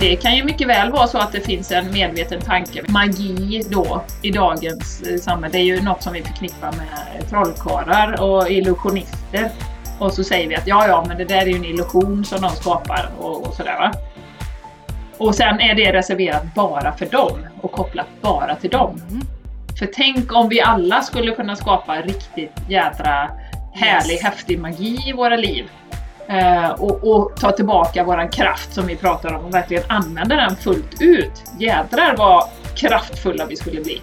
Det kan ju mycket väl vara så att det finns en medveten tanke. Magi då i dagens eh, samhälle, det är ju något som vi förknippar med trollkarlar och illusionister. Och så säger vi att ja, ja, men det där är ju en illusion som de skapar och, och sådär va. Och sen är det reserverat bara för dem och kopplat bara till dem. Mm. För tänk om vi alla skulle kunna skapa riktigt jädra härlig, Yes. häftig magi i våra liv. Eh, och, och ta tillbaka våran kraft som vi pratar om och verkligen använda den fullt ut. Jädrar vad kraftfulla vi skulle bli.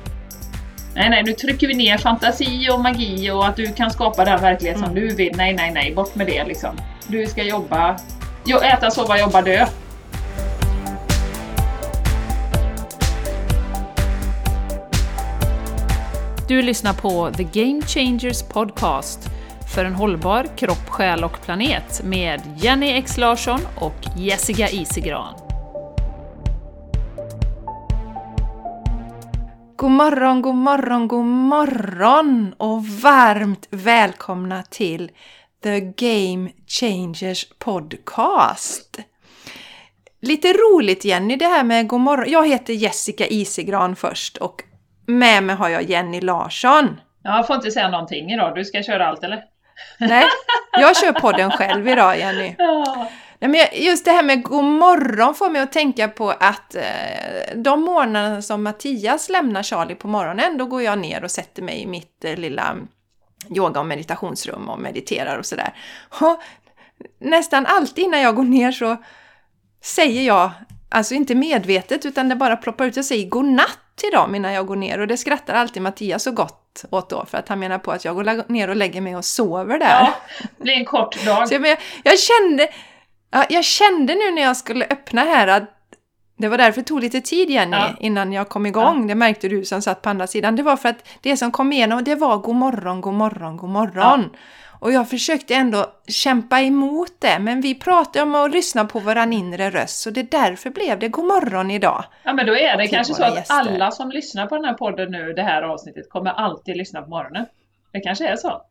Nej, nej, nu trycker vi ner fantasi och magi och att du kan skapa den verklighet som Mm. du vill. Nej, nej, nej, bort med det liksom. Du ska jobba, jo, äta, sova, jobba, dö. Du lyssnar på The Game Changers Podcast för en hållbar kropp, själ och planet med Jenny X Larsson och Jessica Isigran. God morgon, god morgon, god morgon och varmt välkomna till The Game Changers Podcast. Lite roligt Jenny det här med god morgon. Jag heter Jessica Isigran först och med mig har jag Jenny Larsson. Jag får inte säga någonting idag, du ska köra allt eller? Nej, jag kör podden själv idag Jenny. Ja. Nej, men jag- just det här med god morgon får mig att tänka på att eh, de morgnarna som Mattias lämnar Charlie på morgonen, då går jag ner och sätter mig i mitt eh, lilla yoga och meditationsrum och mediterar och sådär. Och nästan alltid innan jag går ner så säger jag, alltså inte medvetet utan det bara ploppar ut och säger godnatt till dem innan jag går ner och det skrattar alltid Mattias så gott åt då för att han menar på att jag går ner och lägger mig och sover där. ja, det blir en kort dag. Så jag, men jag, kände, ja, jag kände nu när jag skulle öppna här att det var därför det tog lite tid Jenny Ja. innan jag kom igång. Det märkte du som satt på andra sidan. Det var för att det som kom igenom det var god morgon, god morgon, god morgon. Och jag försökte ändå kämpa emot det, men vi pratade om att lyssna på våran inre röst, så det är därför blev det god morgon idag. Ja men då är det kanske så att gäster. alla som lyssnar på den här podden nu, det här avsnittet, kommer alltid lyssna på morgonen. Det kanske är så.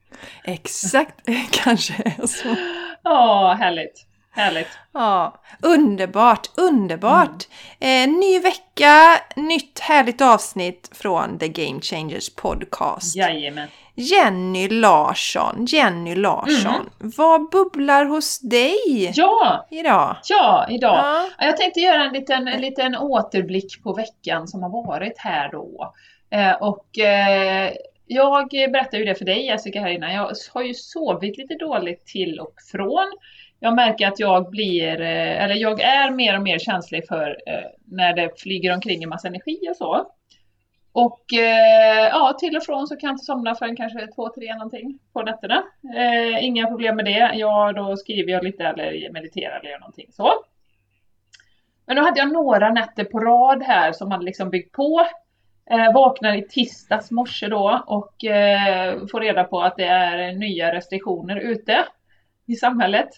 Exakt, kanske är så. Ja, härligt. Härligt. Ja, underbart, underbart! Eh, ny vecka, nytt härligt avsnitt från The Game Changers Podcast. Jajamän. Jenny Larsson, Jenny Larsson, vad bubblar hos dig Ja, idag? ja, idag. Ja, Jag tänkte göra en liten, en liten återblick på veckan som har varit här då. Eh, och eh, jag berättade ju det för dig Jessica här innan. Jag har ju sovit lite dåligt till och från. Jag märker att jag blir, eh, eller jag är mer och mer känslig för eh, när det flyger omkring en massa energi och så. Och eh, ja, till och från så kan jag inte somna förrän kanske två, tre någonting på nätterna. Inga problem med det. Ja, då skriver jag lite eller mediterar eller gör någonting så. Men då hade jag några nätter på rad här som hade liksom byggt på. Eh, vaknar i tisdags morse då och eh, får reda på att det är nya restriktioner ute i samhället.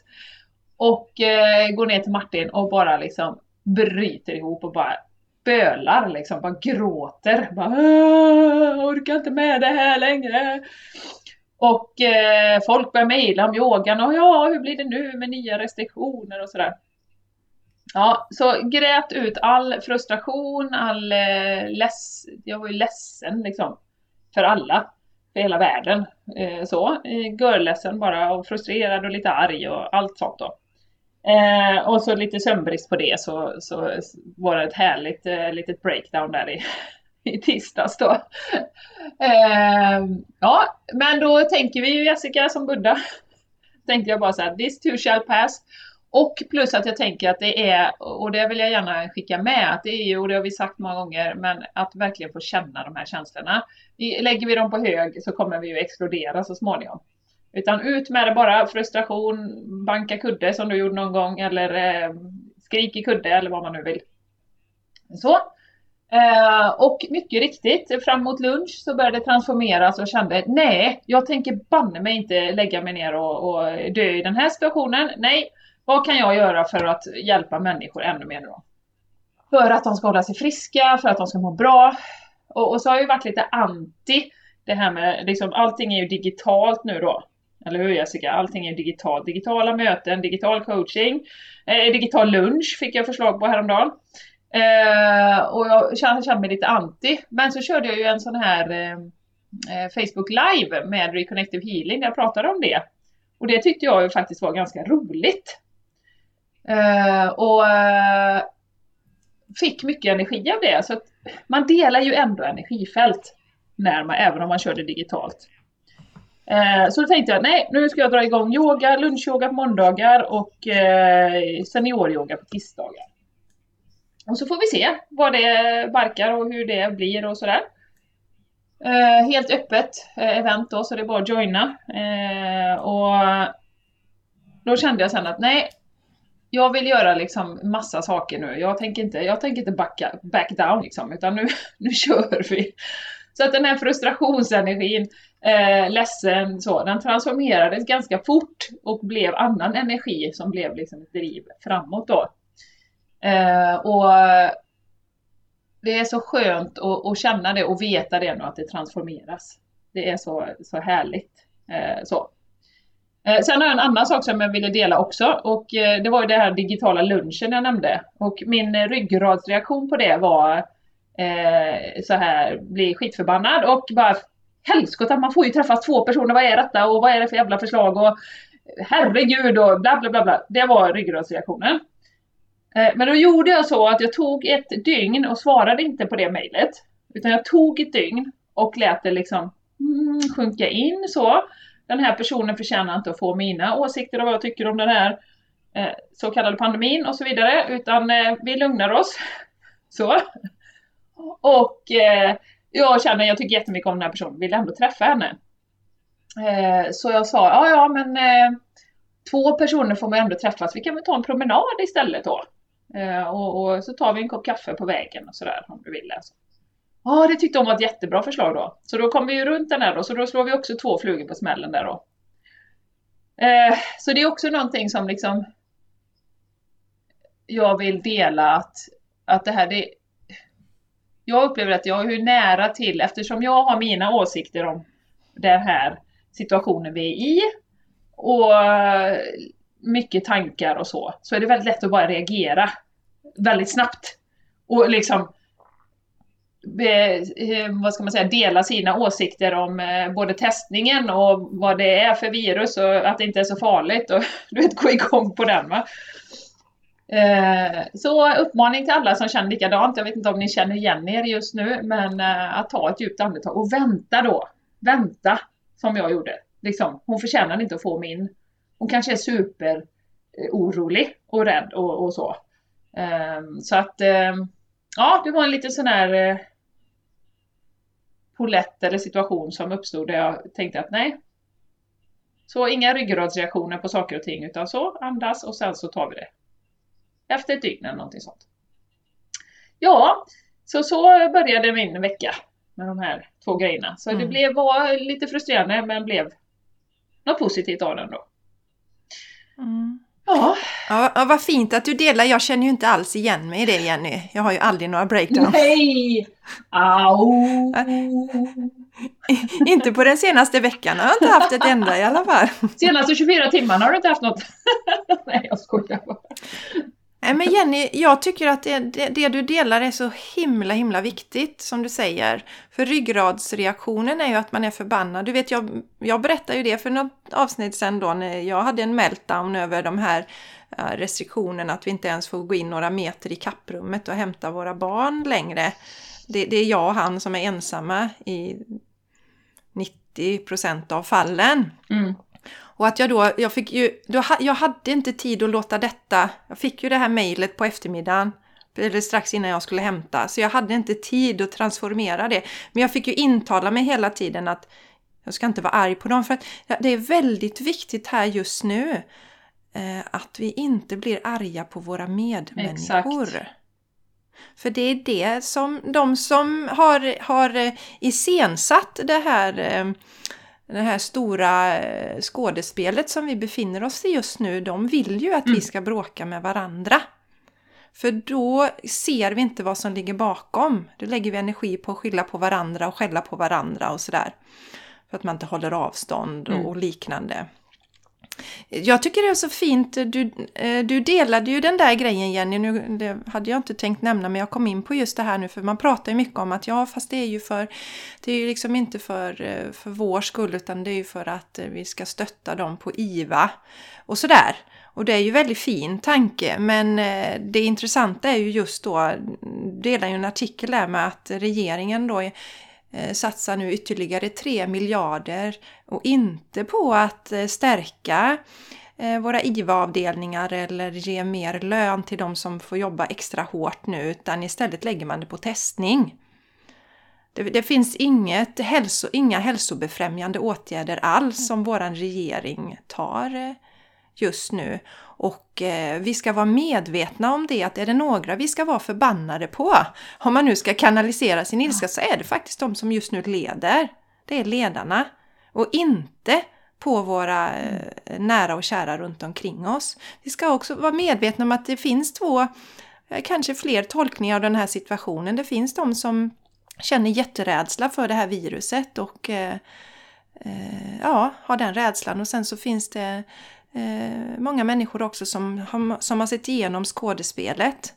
Och eh, går ner till Martin och bara liksom bryter ihop och bara bölar liksom, bara gråter. Bara, orkar inte med det här längre. Och eh, folk börjar mejla om yogan och ja, hur blir det nu med nya restriktioner och sådär. Ja, så grät ut all frustration, all eh, less, jag var ju ledsen liksom. För alla, för hela världen. Eh, så, görledsen bara och frustrerad och lite arg och allt sånt då. Eh, och så lite sömnbrist på det så, så var det ett härligt eh, litet breakdown där i, i tisdags då. Eh, ja, men då tänker vi ju Jessica som Buddha. Tänkte jag bara så här, this too shall pass. Och plus att jag tänker att det är, och det vill jag gärna skicka med, att det är ju, och det har vi sagt många gånger, men att verkligen få känna de här känslorna. Lägger vi dem på hög så kommer vi ju explodera så småningom. Utan ut med det bara, frustration, banka kudde som du gjorde någon gång, eller eh, skrik i kudde eller vad man nu vill. Så. Eh, och mycket riktigt, fram mot lunch så började det transformeras och kände nej, jag tänker banne mig inte lägga mig ner och, och dö i den här situationen. Nej, vad kan jag göra för att hjälpa människor ännu mer nu då? För att de ska hålla sig friska, för att de ska må bra. Och, och så har jag ju varit lite anti det här med, liksom, allting är ju digitalt nu då. Eller hur Jessica? Allting är digitalt. Digitala möten, digital coaching, eh, digital lunch fick jag förslag på häromdagen. Eh, och jag kände, kände mig lite anti. Men så körde jag ju en sån här eh, eh, Facebook live med Reconnective Healing där jag pratade om det. Och det tyckte jag ju faktiskt var ganska roligt. Eh, och eh, fick mycket energi av det. Så att man delar ju ändå energifält när man, även om man kör det digitalt. Eh, så då tänkte jag, nej, nu ska jag dra igång yoga, lunchyoga på måndagar och senioryoga på tisdagar. Och så får vi se vad det barkar och hur det blir och sådär. Helt öppet event då, så det är bara att joina. Och då kände jag sen att nej, jag vill göra liksom massa saker nu. Jag tänker inte, jag tänker inte backa, back down liksom, utan nu, nu kör vi. Så att den här frustrationsenergin, eh, ledsen, så, den transformerades ganska fort och blev annan energi som blev liksom ett driv framåt då. Eh, och det är så skönt att, att, känna det och veta det nu att det transformeras. Det är så, så härligt. Eh, så. Eh, sen har jag en annan sak som jag ville dela också och eh, det var ju det här digitala lunchen jag nämnde. Och min eh, ryggradsreaktion på det var eh, så här, bli skitförbannad och bara helskotta, man får ju träffa två personer, vad är detta och vad är det för jävla förslag och herregud och bla bla bla bla. Det var ryggradsreaktionen. Eh, men då gjorde jag så att jag tog ett dygn och svarade inte på det mejlet. Utan jag tog ett dygn och lät det liksom mm, sjunka in så. Den här personen förtjänar inte att få mina åsikter och vad jag tycker om den här eh, så kallade pandemin och så vidare. Utan eh, vi lugnar oss. Så. Och eh, jag känner, jag tycker jättemycket om den här personen, vill ändå träffa henne. Eh, så jag sa, ja ja men eh, två personer får man ändå träffas, vi kan väl ta en promenad istället då. Eh, och, och, så tar vi en kopp kaffe på vägen och sådär om du vill. Alltså. Ja, det tyckte hon var ett jättebra förslag då. Så då kom vi ju runt den här då, så då slår vi också två flugor på smällen där då. Eh, så det är också någonting som liksom jag vill dela att, att det här, det, jag upplever att jag är hur nära till, eftersom jag har mina åsikter om den här situationen vi är i och mycket tankar och så, så är det väldigt lätt att bara reagera väldigt snabbt. Och liksom be, vad ska man säga, dela sina åsikter om eh, både testningen och vad det är för virus och att det inte är så farligt och du vet, gå igång på den va. Eh, så uppmaning till alla som känner likadant, jag vet inte om ni känner igen er just nu, men eh, att ta ett djupt andetag och vänta då. Vänta, som jag gjorde. Liksom, hon förtjänar inte att få min hon kanske är super orolig och rädd och, och så. Så att ja, det var en liten sån här uh, polett eller situation som uppstod där jag tänkte att nej. Så inga ryggradsreaktioner på saker och ting utan så andas och sen så tar vi det. Efter ett dygn eller någonting sånt. Ja, så så började min vecka med de här två grejerna. Så mm. det blev, var lite frustrerande men blev något positivt av den då. Mm. Ja. ja. Vad fint att du delar. Jag känner ju inte alls igen mig i det Jenny. Jag har ju aldrig några breakdowns. Nej! Au! inte på den senaste veckan har jag inte haft ett enda i alla fall. Senaste 24 timmarna har du inte haft något? Nej, jag skojar bara. Nej men Jenny, jag tycker att det, det, det, du delar är så himla himla viktigt som du säger. För ryggradsreaktionen är ju att man är förbannad. Du vet, jag, jag berättade ju det för något avsnitt sen då när jag hade en meltdown över de här restriktionerna att vi inte ens får gå in några meter i kapprummet och hämta våra barn längre. Det, det är jag och han som är ensamma i 90 procent av fallen. Mm. Och att jag då, jag fick ju, då, jag hade inte tid att låta detta, jag fick ju det här mejlet på eftermiddagen, eller strax innan jag skulle hämta, så jag hade inte tid att transformera det. Men jag fick ju intala mig hela tiden att jag ska inte vara arg på dem, för att det är väldigt viktigt här just nu eh, att vi inte blir arga på våra medmänniskor. Exakt. För det är det som de som har, har iscensatt det här eh, det här stora eh, skådespelet som vi befinner oss i just nu, de vill ju att mm. vi ska bråka med varandra. För då ser vi inte vad som ligger bakom. Då lägger vi energi på att skylla på varandra och skälla på varandra och sådär. för att man inte håller avstånd och, och liknande. Jag tycker det är så fint, du, eh, du delade ju den där grejen Jenny, nu, det hade jag inte tänkt nämna men jag kom in på just det här nu för man pratar ju mycket om att ja fast det är ju för, det är ju liksom inte för, eh, för vår skull utan det är ju för att eh, vi ska stötta dem på IVA och sådär. Och det är ju väldigt fin tanke men det intressanta är ju just då, delar ju en artikel där med att regeringen då Eh, satsar nu ytterligare 3 miljarder och inte på att eh, stärka eh, våra IVA-avdelningar eller ge mer lön till de som får jobba extra hårt nu utan istället lägger man det på testning. Det, det finns inget hälso, inga hälsobefrämjande åtgärder alls som våran regering tar just nu. Och eh, vi ska vara medvetna om det, att är det några vi ska vara förbannade på, om man nu ska kanalisera sin ilska, så är det faktiskt de som just nu leder. Det är ledarna. Och inte på våra eh, nära och kära runt omkring oss. Vi ska också vara medvetna om att det finns två, eh, kanske fler tolkningar av den här situationen. Det finns de som känner jätterädsla för det här viruset och eh, eh ja, har den rädslan. Och sen så finns det eh, många människor också som har, som har sett igenom skådespelet.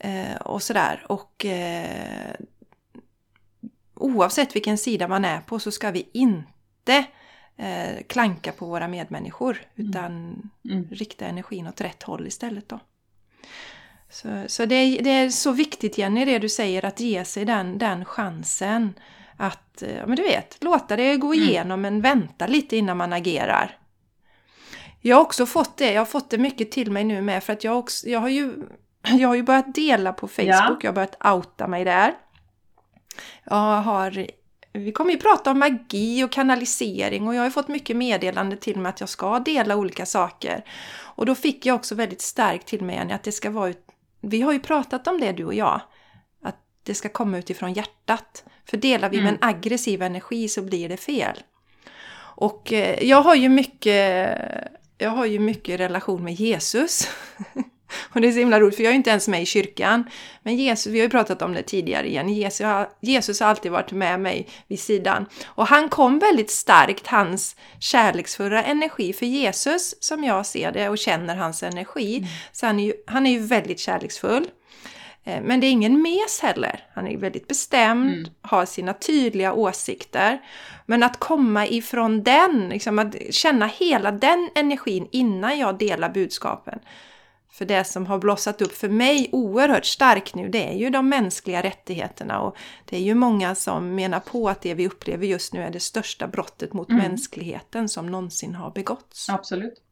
Eh, och sådär. Och eh, oavsett vilken sida man är på så ska vi inte eh, klanka på våra medmänniskor. Mm. Utan mm. rikta energin åt rätt håll istället då. Så, så det, är, det, är, så viktigt Jenny det du säger att ge sig den, den chansen. Att, ja men du vet, låta det gå mm. igenom mm. men vänta lite innan man agerar. Jag har också fått det, jag har fått det mycket till mig nu med för att jag, också, jag, har, ju, jag har ju börjat dela på Facebook, ja. jag har börjat outa mig där. Jag har, vi kommer ju prata om magi och kanalisering och jag har fått mycket meddelande till mig att jag ska dela olika saker. Och då fick jag också väldigt starkt till mig att det ska vara ut, vi har ju pratat om det du och jag, att det ska komma utifrån hjärtat. För delar vi mm. med en aggressiv energi så blir det fel. Och eh, jag har ju mycket jag har ju mycket relation med Jesus. och det är så himla roligt för jag är inte ens med i kyrkan. Men Jesus, vi har ju pratat om det tidigare igen, Jesus har, Jesus har alltid varit med mig vid sidan. Och han kom väldigt starkt, hans kärleksfulla energi. För Jesus, som jag ser det och känner hans energi, mm. så han är, ju, han är ju väldigt kärleksfull. Eh, men det är ingen mes heller. Han är väldigt bestämd, mm. har sina tydliga åsikter. Men att komma ifrån den, liksom att känna hela den energin innan jag delar budskapen. För det som har blossat upp för mig oerhört starkt nu, det är ju de mänskliga rättigheterna. Och det är ju många som menar på att det vi upplever just nu är det största brottet mot mm. mänskligheten som någonsin har begåtts. Absolut.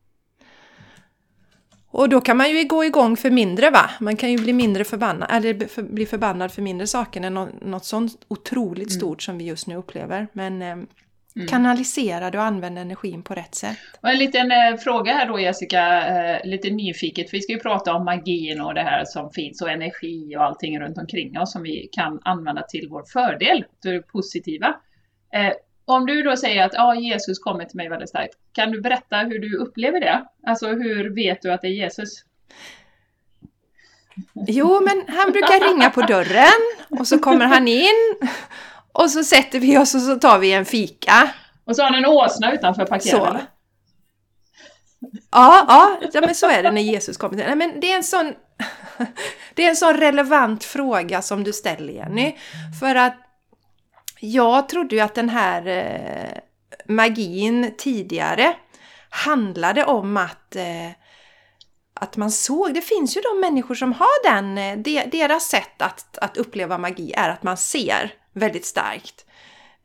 Och då kan man ju gå igång för mindre va? Man kan ju bli mindre förbannad, eller för, bli förbannad för mindre saker än något, något sånt otroligt mm. stort som vi just nu upplever. Men eh, mm. kanalisera det och använda energin på rätt sätt. Och en liten eh, fråga här då Jessica, eh, lite nyfiket. Vi ska ju prata om magin och det här som finns och energi och allting runt omkring oss som vi kan använda till vår fördel, det positiva. Eh, om du då säger att ah, Jesus kommer till mig väldigt starkt, kan du berätta hur du upplever det? Alltså hur vet du att det är Jesus? Jo, men han brukar ringa på dörren och så kommer han in och så sätter vi oss och så tar vi en fika. Och så har han en åsna utanför parkerad? Ja, ja, ja, men så är det när Jesus kommer. Nej, men det är en sån det är en sån relevant fråga som du ställer Jenny. För att jag trodde ju att den här eh, magin tidigare handlade om att, eh, att man såg, det finns ju de människor som har den, eh, de, deras sätt att, att uppleva magi är att man ser väldigt starkt.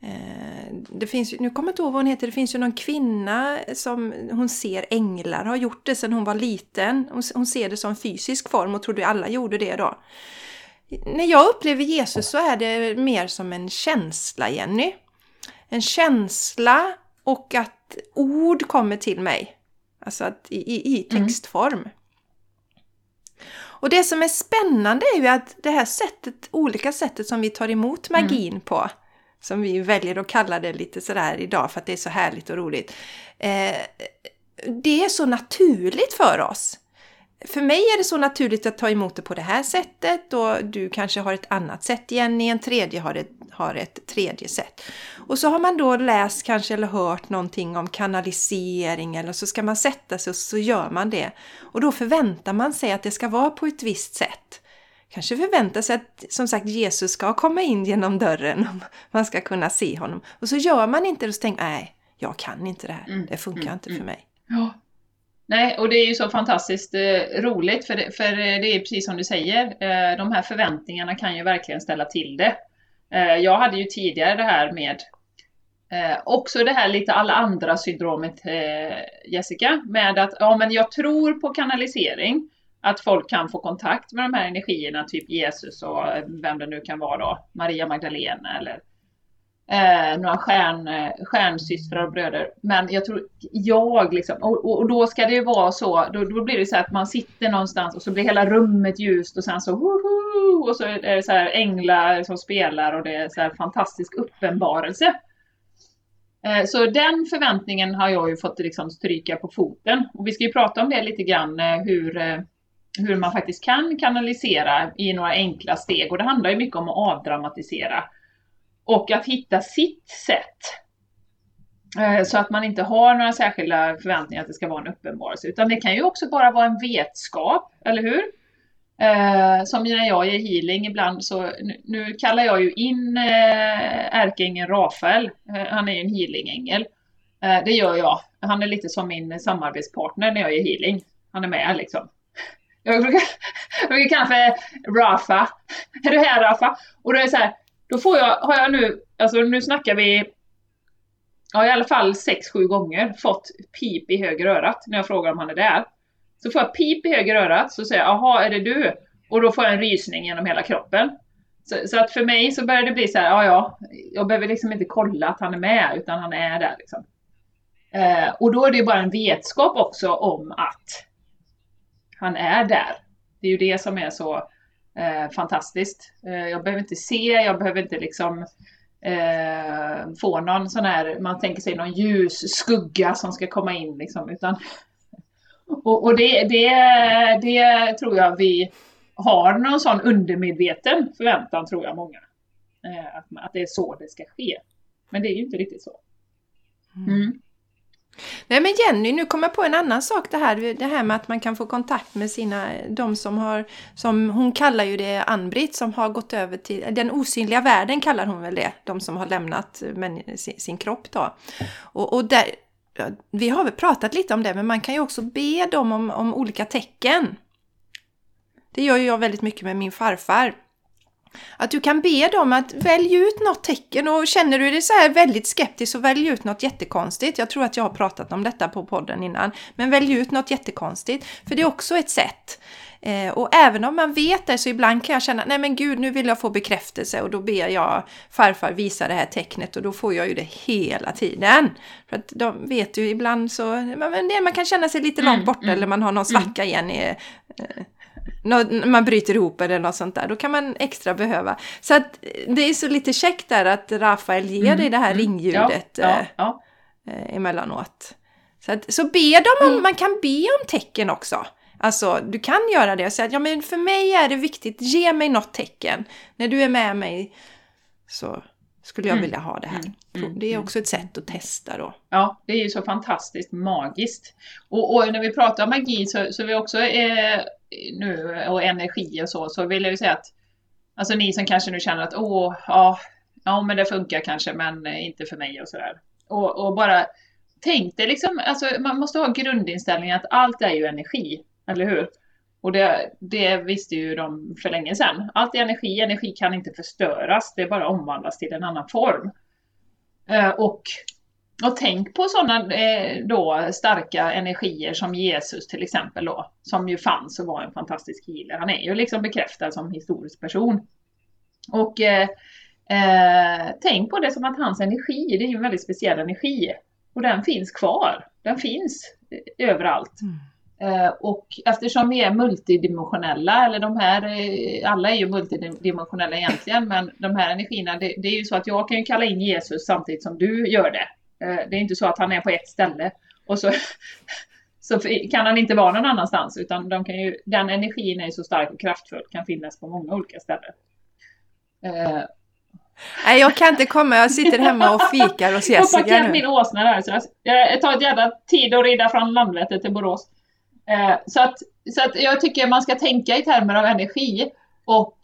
Eh, det finns, nu kommer jag inte ihåg vad hon heter, det finns ju någon kvinna som hon ser änglar, har gjort det sedan hon var liten. Hon, hon ser det som fysisk form och trodde alla gjorde det då. När jag upplever Jesus så är det mer som en känsla, Jenny. En känsla och att ord kommer till mig. Alltså att i, i, mm. textform. Mm. Och det som är spännande är ju att det här sättet, olika sättet som vi tar emot mm. magin mm. på, som vi väljer att kalla det lite sådär idag för att det är så härligt och roligt. Eh, det är så naturligt för oss. För mig är det så naturligt att ta emot det på det här sättet och du kanske har ett annat sätt Jenny, en tredje har ett, har ett tredje sätt. Och så har man då läst kanske eller hört någonting om kanalisering eller så ska man sätta sig och så gör man det. Och då förväntar man sig att det ska vara på ett visst sätt. Kanske förväntar sig att som sagt Jesus ska komma in genom dörren och man ska kunna se honom. Och så gör man inte det och så tänker nej, jag kan inte det här, mm, det funkar mm, inte för mm. mig. Ja, Nej, och det är ju så fantastiskt eh, roligt för det, för eh, det är precis som du säger, eh, de här förväntningarna kan ju verkligen ställa till det. Eh, jag hade ju tidigare det här med eh, också det här lite alla andra syndromet eh, Jessica, med att ja, men jag tror på kanalisering, att folk kan få kontakt med de här energierna, typ Jesus och eh, vem det nu kan vara då, Maria Magdalena eller eh, några stjärn, eh, stjärnsystrar och bröder. Men jag tror, jag liksom, och, och, då ska det ju vara så, då, då blir det så att man sitter någonstans och så blir hela rummet ljust och sen så woho, och så är det så här änglar som spelar och det är så här fantastisk uppenbarelse. Eh, så den förväntningen har jag ju fått liksom stryka på foten. Och vi ska ju prata om det lite grann, eh, hur, eh, hur man faktiskt kan kanalisera i några enkla steg. Och det handlar ju mycket om att avdramatisera och att hitta sitt sätt. Eh, så att man inte har några särskilda förväntningar att det ska vara en uppenbarelse. Utan det kan ju också bara vara en vetskap, eller hur? Eh, som när jag ger healing ibland så, nu, kallar jag ju in eh, ärkeängeln Rafael, eh, han är ju en healingängel. Eh, det gör jag. Han är lite som min samarbetspartner när jag ger healing. Han är med liksom. Jag brukar, jag brukar kalla för Rafa. Är du här Rafa? Och då är det så här, då får jag, har jag nu, alltså nu snackar vi, ja i alla fall 6-7 gånger fått pip i höger örat när jag frågar om han är där. Så får jag pip i höger örat, så säger jag jaha är det du? Och då får jag en rysning genom hela kroppen. Så, så, att för mig så börjar det bli så här, ja ja, jag behöver liksom inte kolla att han är med, utan han är där liksom. Eh, och då är det ju bara en vetskap också om att han är där. Det är ju det som är så eh, fantastiskt. Eh, jag behöver inte se, jag behöver inte liksom eh, få någon sån här, man tänker sig någon ljus skugga som ska komma in liksom, utan och, och det, det, det tror jag vi har någon sån undermedveten förväntan tror jag många. Eh, att, att det är så det ska ske. Men det är ju inte riktigt så. Mm. Nej men Jenny, nu kommer jag på en annan sak det här, det här med att man kan få kontakt med sina, de som har, som hon kallar ju det Ann-Britt, som har gått över till, den osynliga världen kallar hon väl det, de som har lämnat men, sin, sin kropp då. Och, och där, vi har väl pratat lite om det, men man kan ju också be dem om, om olika tecken. Det gör ju jag väldigt mycket med min farfar. Att du kan be dem att välja ut något tecken och känner du dig så här väldigt skeptisk så välj ut något jättekonstigt. Jag tror att jag har pratat om detta på podden innan. Men välj ut något jättekonstigt, för det är också ett sätt. Eh, och även om man vet det så ibland kan jag känna, nej men gud nu vill jag få bekräftelse och då ber jag farfar visa det här tecknet och då får jag ju det hela tiden. För att de vet ju ibland så, man, man kan känna sig lite långt mm, borta mm, eller man har någon mm. svacka igen i eh, man bryter ihop eller något sånt där, då kan man extra behöva. Så att det är så lite käckt där att Rafael ger mm. dig det här mm. ringljudet ja, ja, ja. Eh, emellanåt. Så, att, så be dem mm. man kan be om tecken också. Alltså, du kan göra det och säga att ja, men för mig är det viktigt, ge mig något tecken. När du är med mig så skulle jag mm. vilja ha det här. Mm. mm. Det är också ett sätt att testa då. Ja, det är ju så fantastiskt magiskt. Och, och när vi pratar om magi så, så vi också eh, nu och energi och så, så vill jag ju säga att alltså ni som kanske nu känner att åh, ja, ja men det funkar kanske men inte för mig och sådär. Och, och bara tänk det liksom, alltså man måste ha grundinställningen att allt är ju energi, eller hur? Och det, det visste ju de för länge sedan. Allt är energi, energi kan inte förstöras, det bara omvandlas till en annan form. Eh, och, och tänk på sådana eh, då starka energier som Jesus till exempel då, som ju fanns och var en fantastisk healer. Han är ju liksom bekräftad som historisk person. Och eh, eh, tänk på det som att hans energi, det är ju en väldigt speciell energi. Och den finns kvar. Den finns överallt. Mm. Eh, och eftersom vi är multidimensionella, eller de här, eh, alla är ju multidimensionella egentligen, men de här energierna, det, det, är ju så att jag kan kalla in Jesus samtidigt som du gör det. Eh, det är inte så att han är på ett ställe och så, så kan han inte vara någon annanstans utan de ju, den energin är så stark och kraftfull, kan finnas på många olika ställen. Eh. Nej, jag kan inte komma, jag sitter hemma och fikar och ser Jag har min åsna där så jag, tar ett jävla tid att rida från Landvetter till Borås. Eh, så, att, så att jag tycker man ska tänka i termer av energi och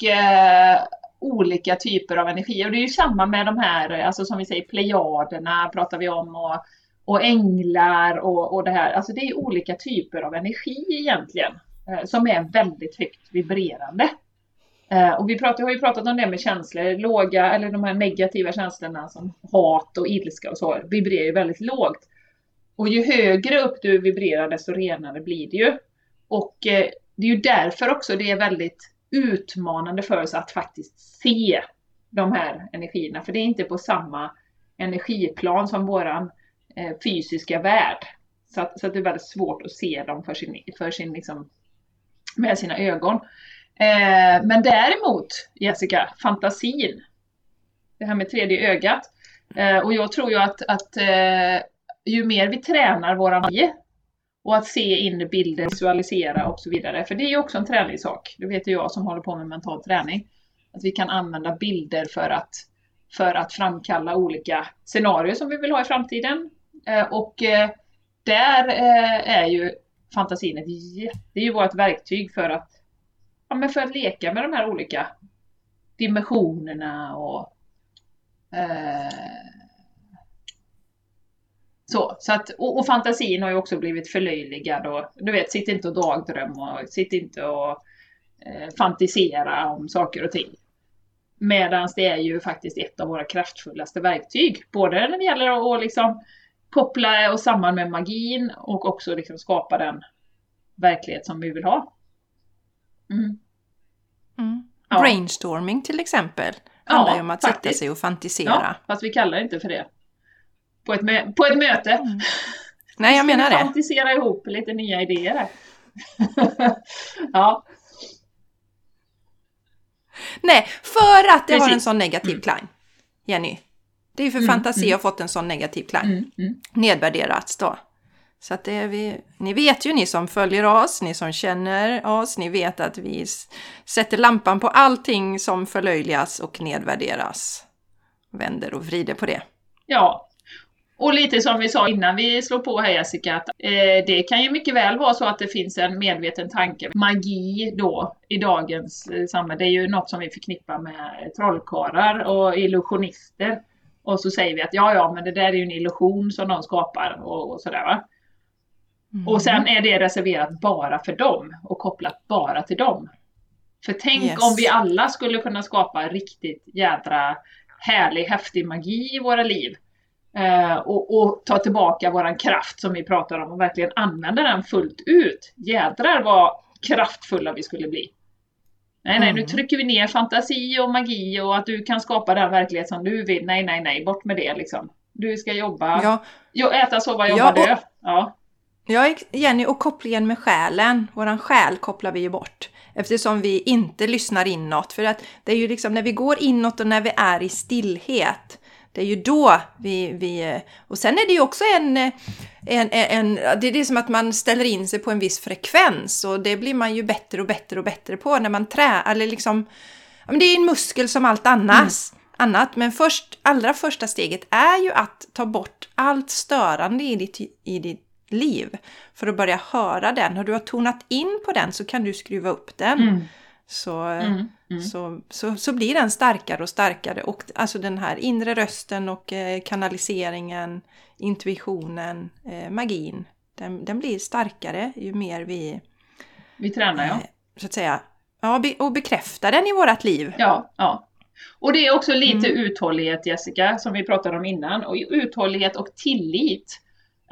olika typer av energi. Och det är ju samma med de här, alltså som vi säger, plejaderna pratar vi om och, och änglar och, och det här. Alltså det är olika typer av energi egentligen eh, som är väldigt högt vibrerande. Eh, och vi pratar, har ju pratat om det med känslor, låga eller de här negativa känslorna som hat och ilska och så vibrerar ju väldigt lågt. Och ju högre upp du vibrerar desto renare blir det ju. Och eh, det är ju därför också det är väldigt utmanande för oss att faktiskt se de här energierna. För det är inte på samma energiplan som våran eh, fysiska värld. Så, att, så att det är väldigt svårt att se dem för sin, för sin liksom, med sina ögon. Eh, men däremot, Jessica, fantasin. Det här med tredje ögat. Eh, och jag tror ju att, att eh, ju mer vi tränar våran och att se in bilder, visualisera och så vidare. För det är ju också en träningssak. Det vet ju jag som håller på med mental träning. Att vi kan använda bilder för att, för att framkalla olika scenarier som vi vill ha i framtiden. Eh, och eh, där eh, är ju fantasin ett det är ju vårt verktyg för att, ja, men för att leka med de här olika dimensionerna och eh, så, så att, och, och, fantasin har ju också blivit förlöjligad och du vet, sitt inte och dagdröm och sitt inte och eh, fantisera om saker och ting. Medan det är ju faktiskt ett av våra kraftfullaste verktyg. Både när det gäller att liksom koppla oss samman med magin och också liksom skapa den verklighet som vi vill ha. Mm. Mm. Ja. Brainstorming till exempel handlar ju om att faktiskt. sätta sig och fantisera. Ja, fast vi kallar det inte för det på ett, på ett möte. Mm. Nej, jag menar det. fantisera ihop lite nya idéer här. ja. Nej, för att det Precis. har en sån negativ mm. klang, Jenny. Det är ju för mm, fantasi mm. har fått en sån negativ klang. Mm, mm. Nedvärderats då. Så att det är vi, ni vet ju ni som följer oss, ni som känner oss, ni vet att vi sätter lampan på allting som förlöjligas och nedvärderas. Vänder och vrider på det. Ja, och lite som vi sa innan vi slår på här Jessica, att eh, det kan ju mycket väl vara så att det finns en medveten tanke, magi då i dagens eh, samhälle. Det är ju något som vi förknippar med trollkarlar och illusionister. Och så säger vi att ja, ja, men det där är ju en illusion som de skapar och, och sådär va. Mm. Och sen är det reserverat bara för dem och kopplat bara till dem. För tänk yes. om vi alla skulle kunna skapa riktigt jädra härlig, häftig magi i våra liv. Eh, och, och, ta tillbaka våran kraft som vi pratar om och verkligen använda den fullt ut. Jädrar vad kraftfulla vi skulle bli. Nej, nej, nu mm. trycker vi ner fantasi och magi och att du kan skapa den verklighet som du vill. Nej, nej, nej, bort med det liksom. Du ska jobba, ja. äta, sova, jobba, ja, och, dö. Ja. ja, Jenny, och kopplingen med själen. Våran själ kopplar vi ju bort. Eftersom vi inte lyssnar inåt. För att det är ju liksom när vi går inåt och när vi är i stillhet det är ju då vi, vi... Och sen är det ju också en, en, en, Det är det som att man ställer in sig på en viss frekvens och det blir man ju bättre och bättre och bättre på när man trä... Eller liksom... Det är en muskel som allt annars. Mm. annat. Men först, allra första steget är ju att ta bort allt störande i ditt, i ditt liv. För att börja höra den. Har du har tonat in på den så kan du skruva upp den. Mm. Så, mm, mm. Så, så, så blir den starkare och starkare. Och alltså den här inre rösten och eh, kanaliseringen, intuitionen, eh, magin. Den, den, blir starkare ju mer vi... Vi tränar ja. Eh, så att säga. Ja, och bekräftar den i vårt liv. Ja, ja. Och det är också lite mm. uthållighet Jessica, som vi pratade om innan. Och uthållighet och tillit.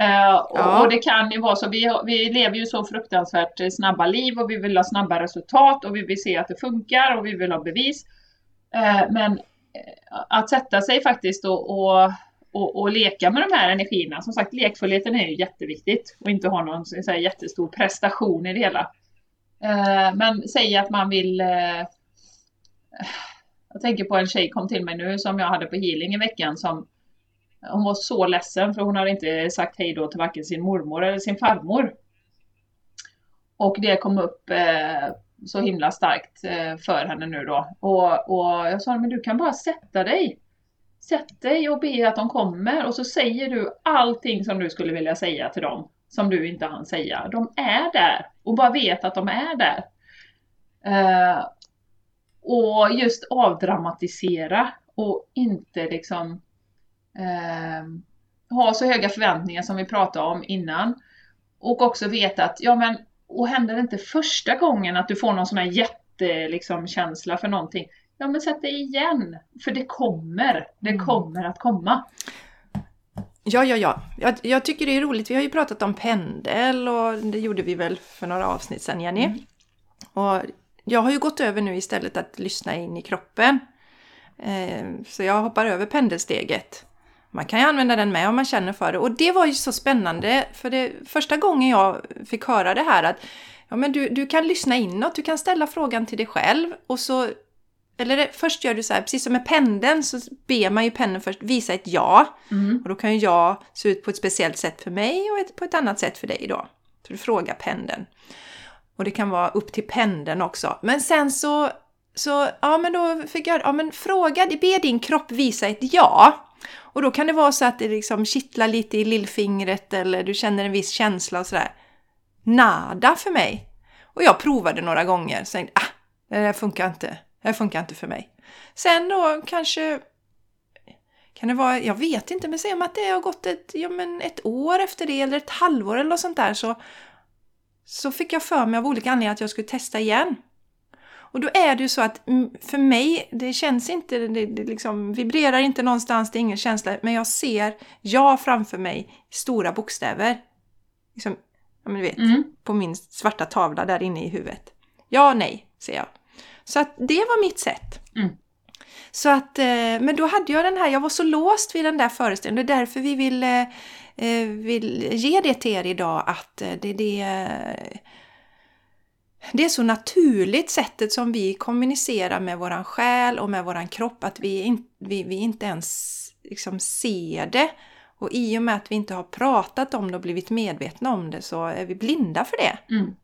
Uh, och, ja. och, det kan ju vara så, vi, vi lever ju så fruktansvärt snabba liv och vi vill ha snabba resultat och vi vill se att det funkar och vi vill ha bevis. Uh, men uh, att sätta sig faktiskt och, och, och, och, leka med de här energierna, som sagt lekfullheten är ju jätteviktigt och inte ha någon så säga, jättestor prestation i det hela. men säg att man vill jag tänker på en tjej kom till mig nu som jag hade på healing i veckan som hon var så ledsen för hon hade inte sagt hej då till varken sin mormor eller sin farmor. Och det kom upp eh, så himla starkt eh, för henne nu då. Och, och jag sa, men du kan bara sätta dig. Sätt dig och be att de kommer och så säger du allting som du skulle vilja säga till dem. Som du inte hann säga. De är där och bara vet att de är där. Eh, och just avdramatisera och inte liksom eh, ha så höga förväntningar som vi pratade om innan. Och också veta att, ja men, och händer det inte första gången att du får någon sån här jätte, liksom, känsla för någonting, ja men sätt dig igen. För det kommer, det Mm. kommer att komma. Ja, ja, ja. Jag, jag tycker det är roligt. Vi har ju pratat om pendel och det gjorde vi väl för några avsnitt sedan, Jenny. Mm. Och jag har ju gått över nu istället att lyssna in i kroppen. Eh, så jag hoppar över pendelsteget. Man kan ju använda den med om man känner för det. Och det var ju så spännande, för det första gången jag fick höra det här att ja, men du, du kan lyssna inåt, du kan ställa frågan till dig själv och så eller först gör du så här, precis som med pendeln så ber man ju pendeln först visa ett ja. Mm. Och då kan ju jag se ut på ett speciellt sätt för mig och ett, på ett annat sätt för dig då. Så du frågar pendeln. Och det kan vara upp till pendeln också. Men sen så, så ja men då fick jag, ja men fråga, be din kropp visa ett ja. Och då kan det vara så att det liksom kittlar lite i lillfingret eller du känner en viss känsla och sådär. Nada för mig. Och jag provade några gånger, sen ah, det här funkar inte. Det här funkar inte för mig. Sen då kanske kan det vara, jag vet inte, men säg om att det har gått ett, ja, men ett år efter det eller ett halvår eller något sånt där så, så fick jag för mig av olika anledningar att jag skulle testa igen. Och då är det ju så att för mig, det känns inte, det, det liksom vibrerar inte någonstans, det är ingen känsla, men jag ser ja framför mig stora bokstäver. Liksom, ja men du vet, Mm. på min svarta tavla där inne i huvudet. Ja, nej, säger jag. Så att det var mitt sätt. Mm. Så att, eh, men då hade jag den här, jag var så låst vid den där föreställningen. Det är därför vi vill, eh, eh, vill ge det till er idag att det, det, eh, det är så naturligt sättet som vi kommunicerar med våran själ och med våran kropp att vi, in, vi, vi inte ens liksom ser det. Och i och med att vi inte har pratat om det och blivit medvetna om det så är vi blinda för det. Mm.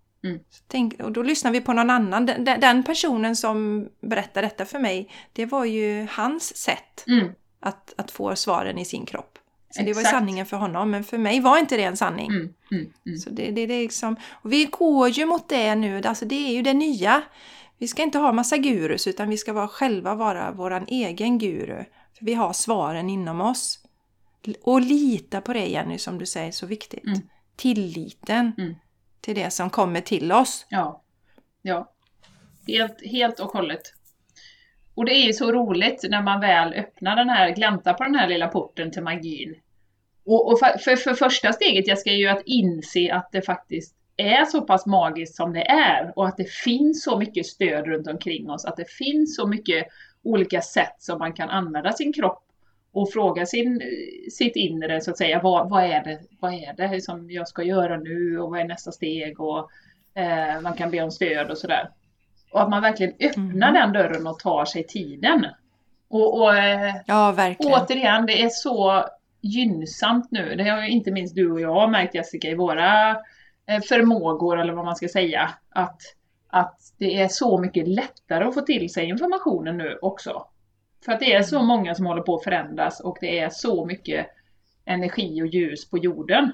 Tänk, och då lyssnar vi på någon annan. Den, den- personen som berättar detta för mig, det var ju hans sätt Mm. att, att få svaren i sin kropp. Så det var Exakt. sanningen för honom, men för mig var inte det en sanning. Mm. Mm. Mm. Så det, det, det är liksom, och vi går ju mot det nu, alltså det är ju det nya. Vi ska inte ha massa gurus utan vi ska vara själva vara våran egen guru. För vi har svaren inom oss. Och lita på det Jenny, som du säger, så viktigt. Mm. Tilliten Mm. till det som kommer till oss. Ja. Ja. Helt, helt och hållet. Och det är ju så roligt när man väl öppnar den här, gläntar på den här lilla porten till magin. Och, och för, för, för första steget, jag ska ju att inse att det faktiskt är så pass magiskt som det är och att det finns så mycket stöd runt omkring oss, att det finns så mycket olika sätt som man kan använda sin kropp och fråga sin, sitt inre så att säga, vad, vad, är det, vad är det som jag ska göra nu och vad är nästa steg och eh, man kan be om stöd och sådär. Och att man verkligen öppnar Mhm. den dörren och tar sig tiden. Och, och eh, Ja, verkligen. återigen, det är så gynnsamt nu. Det har ju inte minst du och jag märkt Jessica i våra eh, förmågor eller vad man ska säga. Att, att det är så mycket lättare att få till sig informationen nu också. För att det är så många som håller på att förändras och det är så mycket energi och ljus på jorden.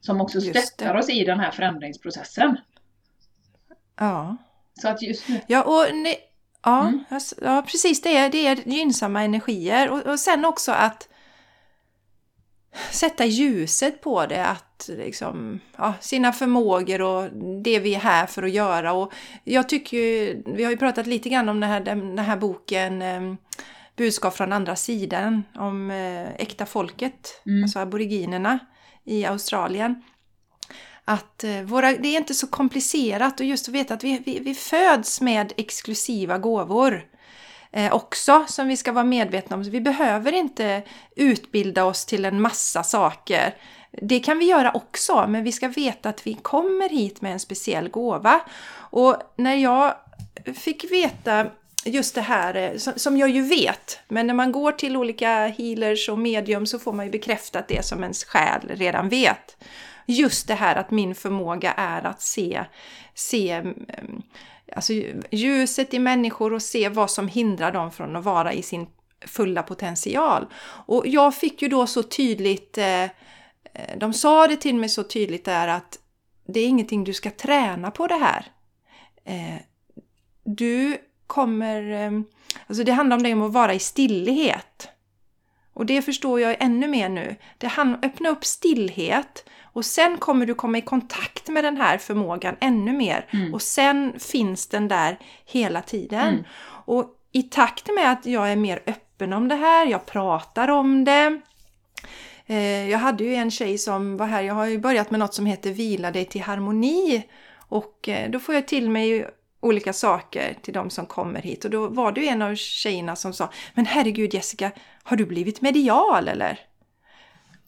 Som också stöttar oss i den här förändringsprocessen. Ja. Så att just nu... Ja, och ne- ja, Mm. ja, precis. Det är, det är gynnsamma energier. Och, och sen också att sätta ljuset på det. Att liksom, ja, sina förmågor och det vi är här för att göra. Och jag tycker ju, vi har ju pratat lite grann om den här, den här boken eh, Budskap från andra sidan om eh, äkta folket, Mm. alltså aboriginerna i Australien. Att eh, våra, det är inte så komplicerat och just att veta att vi, vi, vi föds med exklusiva gåvor Eh, också som vi ska vara medvetna om. Så vi behöver inte utbilda oss till en massa saker. Det kan vi göra också, men vi ska veta att vi kommer hit med en speciell gåva. Och när jag fick veta just det här, eh, som- jag ju vet, men när man går till olika healers och medium så får man ju bekräftat det som ens själ redan vet. just det här att min förmåga är att se, se mm, alltså, ljuset i människor och se vad som hindrar dem från att vara i sin fulla potential. Och jag fick ju då så tydligt, eh, eh, de sa det till mig så tydligt där att det är ingenting du ska träna på det här. Eh, du kommer, eh, alltså det handlar om det om att vara i stillhet. Och det förstår jag ännu mer nu. Det handlar om öppna upp stillhet och sen kommer du komma i kontakt med den här förmågan ännu mer. Mm. Och sen finns den där hela tiden. Mm. Och i takt med att jag är mer öppen om det här, jag pratar om det. Eh, jag hade ju en tjej som var här, jag har ju börjat med något som heter Vila dig till harmoni. Och eh, då får jag till mig olika saker till de som kommer hit. Och då var det ju en av tjejerna som sa Men herregud Jessica, har du blivit medial eller?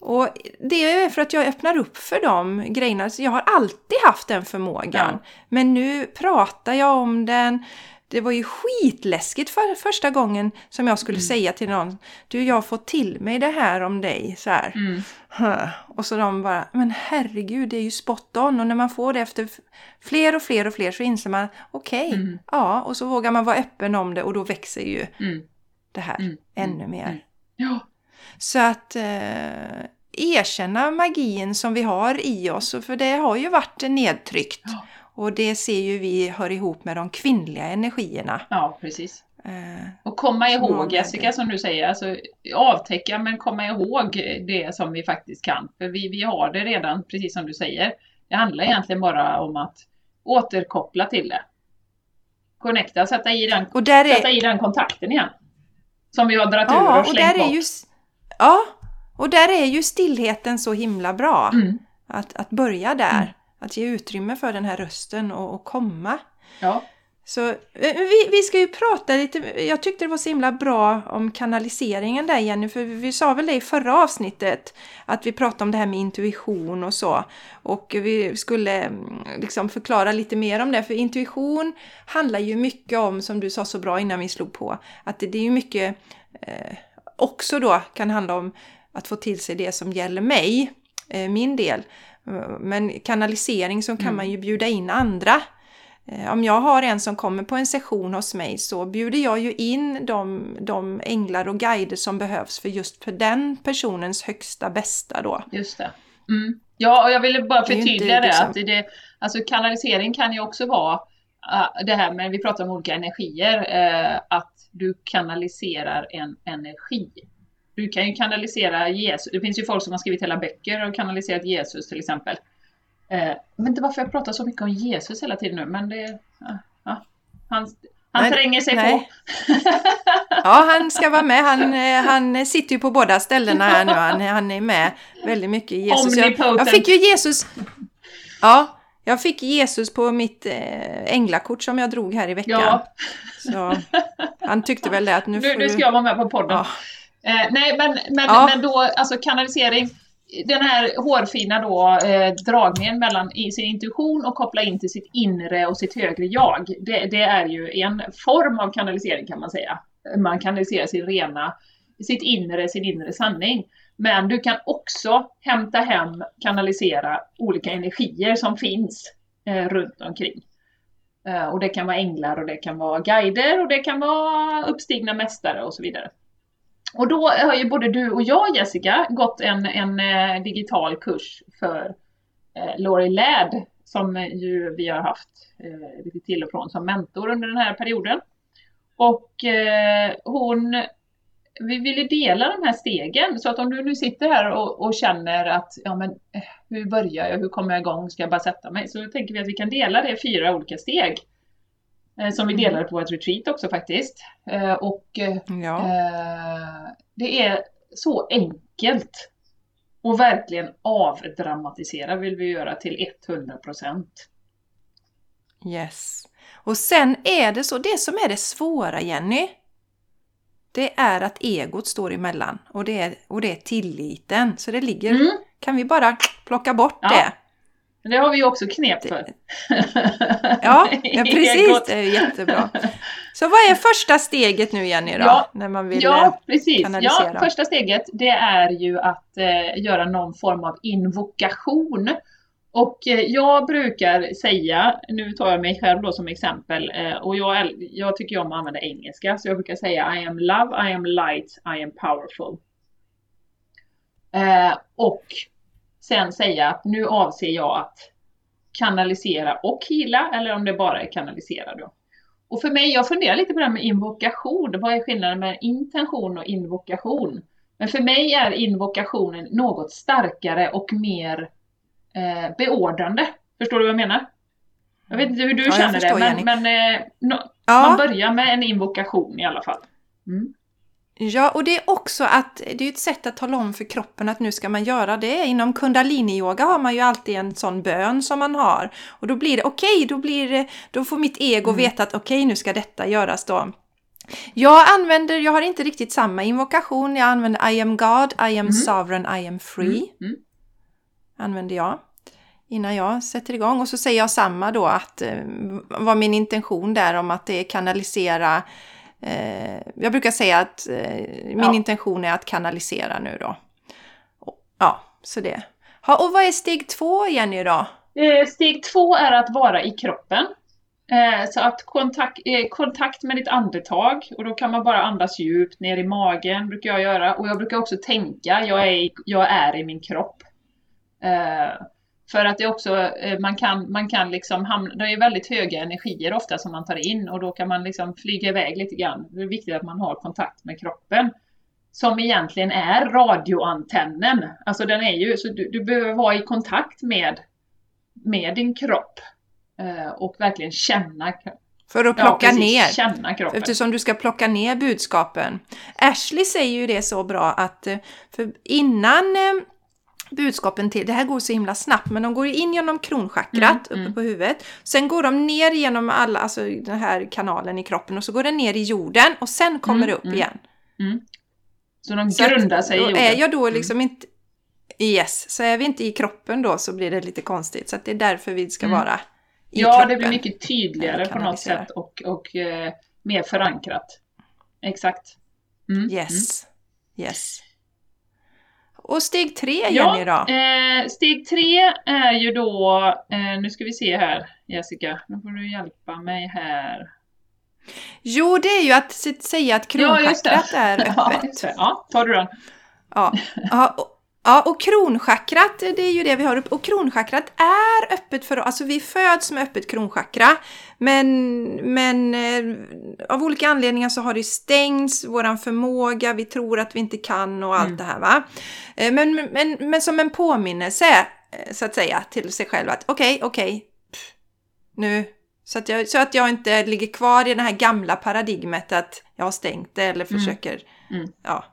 Och det är för att jag öppnar upp för de grejerna. Så jag har alltid haft den förmågan. Ja. Men nu pratar jag om den. Det var ju skitläskigt för första gången som jag skulle mm. säga till någon Du, jag har fått till mig det här om dig. Så här. Mm. Och så de bara, men herregud, det är ju spot on. Och när man får det efter fler och fler och fler så inser man, okej, okay, mm. ja, och så vågar man vara öppen om det och då växer ju mm. det här mm. ännu mer. Mm. Ja. Så att eh, erkänna magin som vi har i oss, för det har ju varit nedtryckt. Ja. Och det ser ju vi hör ihop med de kvinnliga energierna. Ja, precis. Eh, och komma ihåg Jessica som du säger, alltså avtäcka men komma ihåg det som vi faktiskt kan. För vi, vi har det redan, precis som du säger. Det handlar egentligen bara om att återkoppla till det. Connecta, sätta i den, och där är... sätta i den kontakten igen. Som vi har dragit ja, ur och slängt och där bort. Är ju, ja, och där är ju stillheten så himla bra. Mm. Att, att börja där. Mm. Att ge utrymme för den här rösten och, och komma. Ja. Så eh, vi, vi ska ju prata lite, jag tyckte det var så himla bra om kanaliseringen där Jenny, för vi sa väl det i förra avsnittet att vi pratade om det här med intuition och så. Och vi skulle mm, liksom förklara lite mer om det, för intuition handlar ju mycket om, som du sa så bra innan vi slog på, att det, det är ju mycket eh, också då kan handla om att få till sig det som gäller mig, eh, min del. Men kanalisering så kan mm. man ju bjuda in andra Eh, om jag har en som kommer på en session hos mig så bjuder jag ju in de, de änglar och guider som behövs för just för den personens högsta bästa då. Just det. Mm. Ja, och jag ville bara förtydliga det, liksom... att det, alltså kanalisering kan ju också vara det här med, vi pratar om olika energier, uh, att du kanaliserar en energi. Du kan ju kanalisera Jesus, det finns ju folk som har skrivit hela böcker och kanaliserat Jesus till exempel. Eh, men inte varför jag pratar så mycket om Jesus hela tiden nu, men det... Ja, han, han nej, tränger sig nej. på. ja, han ska vara med. Han, eh, han sitter ju på båda ställena här nu. Han, han är med väldigt mycket i Jesus. Jag, jag, fick ju Jesus... Ja, jag fick Jesus på mitt eh, änglakort som jag drog här i veckan. Ja. Så han tyckte väl det att nu, nu får du... Nu ska jag vara med på podden. Ja. Eh, nej, men, men, ja. men då, alltså kanalisering den här hårfina då, eh, dragningen mellan i sin intuition och koppla in till sitt inre och sitt högre jag. Det, det, är ju en form av kanalisering kan man säga. Man kanaliserar sin rena, sitt inre, sin inre sanning. Men du kan också hämta hem, kanalisera olika energier som finns eh, runt omkring. Eh, och det kan vara änglar och det kan vara guider och det kan vara uppstigna mästare och så vidare. Och då har ju både du och jag Jessica gått en, en eh, digital kurs för eh, Laurie Ladd som ju vi har haft eh, lite till och från som mentor under den här perioden. Och eh, hon, vi ville dela de här stegen så att om du nu sitter här och, och känner att ja men eh, hur börjar jag, hur kommer jag igång, ska jag bara sätta mig? Så tänker vi att vi kan dela det i fyra olika steg. Eh, som vi mm. delade på vårt retreat också faktiskt. Eh, och ja. Eh, det är så enkelt. Och verkligen avdramatisera vill vi göra till 100 procent. Yes. Och sen är det så, det som är det svåra Jenny, det är att egot står emellan och det är, och det är tilliten. Så det ligger, mm. kan vi bara plocka bort ja. det? Det har vi ju också knep för. ja, ja, precis. Det är jättebra. Så vad är första steget nu Jenny då? Ja, när man vill Ja, eh, precis. kanalisera? Ja, första steget det är ju att eh, göra någon form av invokation. Och eh, jag brukar säga, nu tar jag mig själv då som exempel, eh, och jag, jag tycker om att använda engelska, så jag brukar säga I am love, I am light, I am powerful. Eh, och sen säga att nu avser jag att kanalisera och hila, eller om det bara är kanalisera då. Och för mig, jag funderar lite på det här med invokation. Vad är skillnaden mellan intention och invokation? Men för mig är invokationen något starkare och mer eh, beordrande. Förstår du vad jag menar? Jag vet inte hur du Ja, känner det, men, men eh, nå- Ja. man börjar med en invokation i alla fall. Mm. Ja, och det är också att det är ett sätt att tala om för kroppen att nu ska man göra det. Inom kundalini-yoga har man ju alltid en sån bön som man har. Och då blir det okej, då, blir det- då får mitt ego veta att okej, nu ska detta göras då. Jag använder, jag har inte riktigt samma invokation. Jag använder I am God, I am sovereign, I am free. Mm. Använder jag innan jag sätter igång. Och så säger jag samma då att eh, vad min intention där om att det är kanalisera Eh, jag brukar säga att eh, min Ja. intention är att kanalisera nu då. Ja, så det. Ha, och vad är steg två Jenny då? Eh, Steg två är att vara i kroppen. Eh, Så att kontakt, eh, kontakt med ditt andetag och då kan man bara andas djupt ner i magen brukar jag göra och jag brukar också tänka, jag är jag är i min kropp. Eh, För att det också, eh, man kan, man kan liksom hamna, det är väldigt höga energier ofta som man tar in och då kan man liksom flyga iväg lite grann. Det är viktigt att man har kontakt med kroppen. Som egentligen är radioantennen. Alltså den är ju, så du, du behöver vara i kontakt med med din kropp eh, och verkligen känna, För att ja, plocka precis, ner. känna kroppen. Eftersom du ska plocka ner budskapen. Ashley säger ju det så bra att för innan budskapen till, det här går så himla snabbt, men de går in genom kronchakrat Mm, uppe mm. på huvudet. Sen går de ner genom alla, alltså den här kanalen i kroppen och så går den ner i jorden och sen kommer Mm, det upp mm. igen. Så de grundar sig i jorden. är jag då liksom inte... Yes, så är vi inte i kroppen då så blir det lite konstigt. Så det är därför vi ska Mm. vara i ja, kroppen. det blir mycket tydligare på något sätt och, och eh, mer förankrat. Exakt. Mm, Yes. Yes. Och steg tre. Jenny Ja, då? eh, steg tre är ju då, eh, nu ska vi se här Jessica, nu får du hjälpa mig här. Jo, det är ju att säga att kronchakrat är Ja, öppet. just det. ja, tar du den? Ja, ja, och, kronchakrat, det är ju det vi har upp. Och kronchakrat är öppet för Alltså vi föds med öppet kronchakra. Men, men eh, av olika anledningar så har det stängts, våran förmåga, vi tror att vi inte kan och allt Mm. det här va. Eh, Men, men, men som en påminnelse, eh, så att säga, till sig själv att okej, okej, pff, nu så att, jag, så att jag inte ligger kvar i det här gamla paradigmet att jag har stängt det eller Mm. försöker Mm. ja,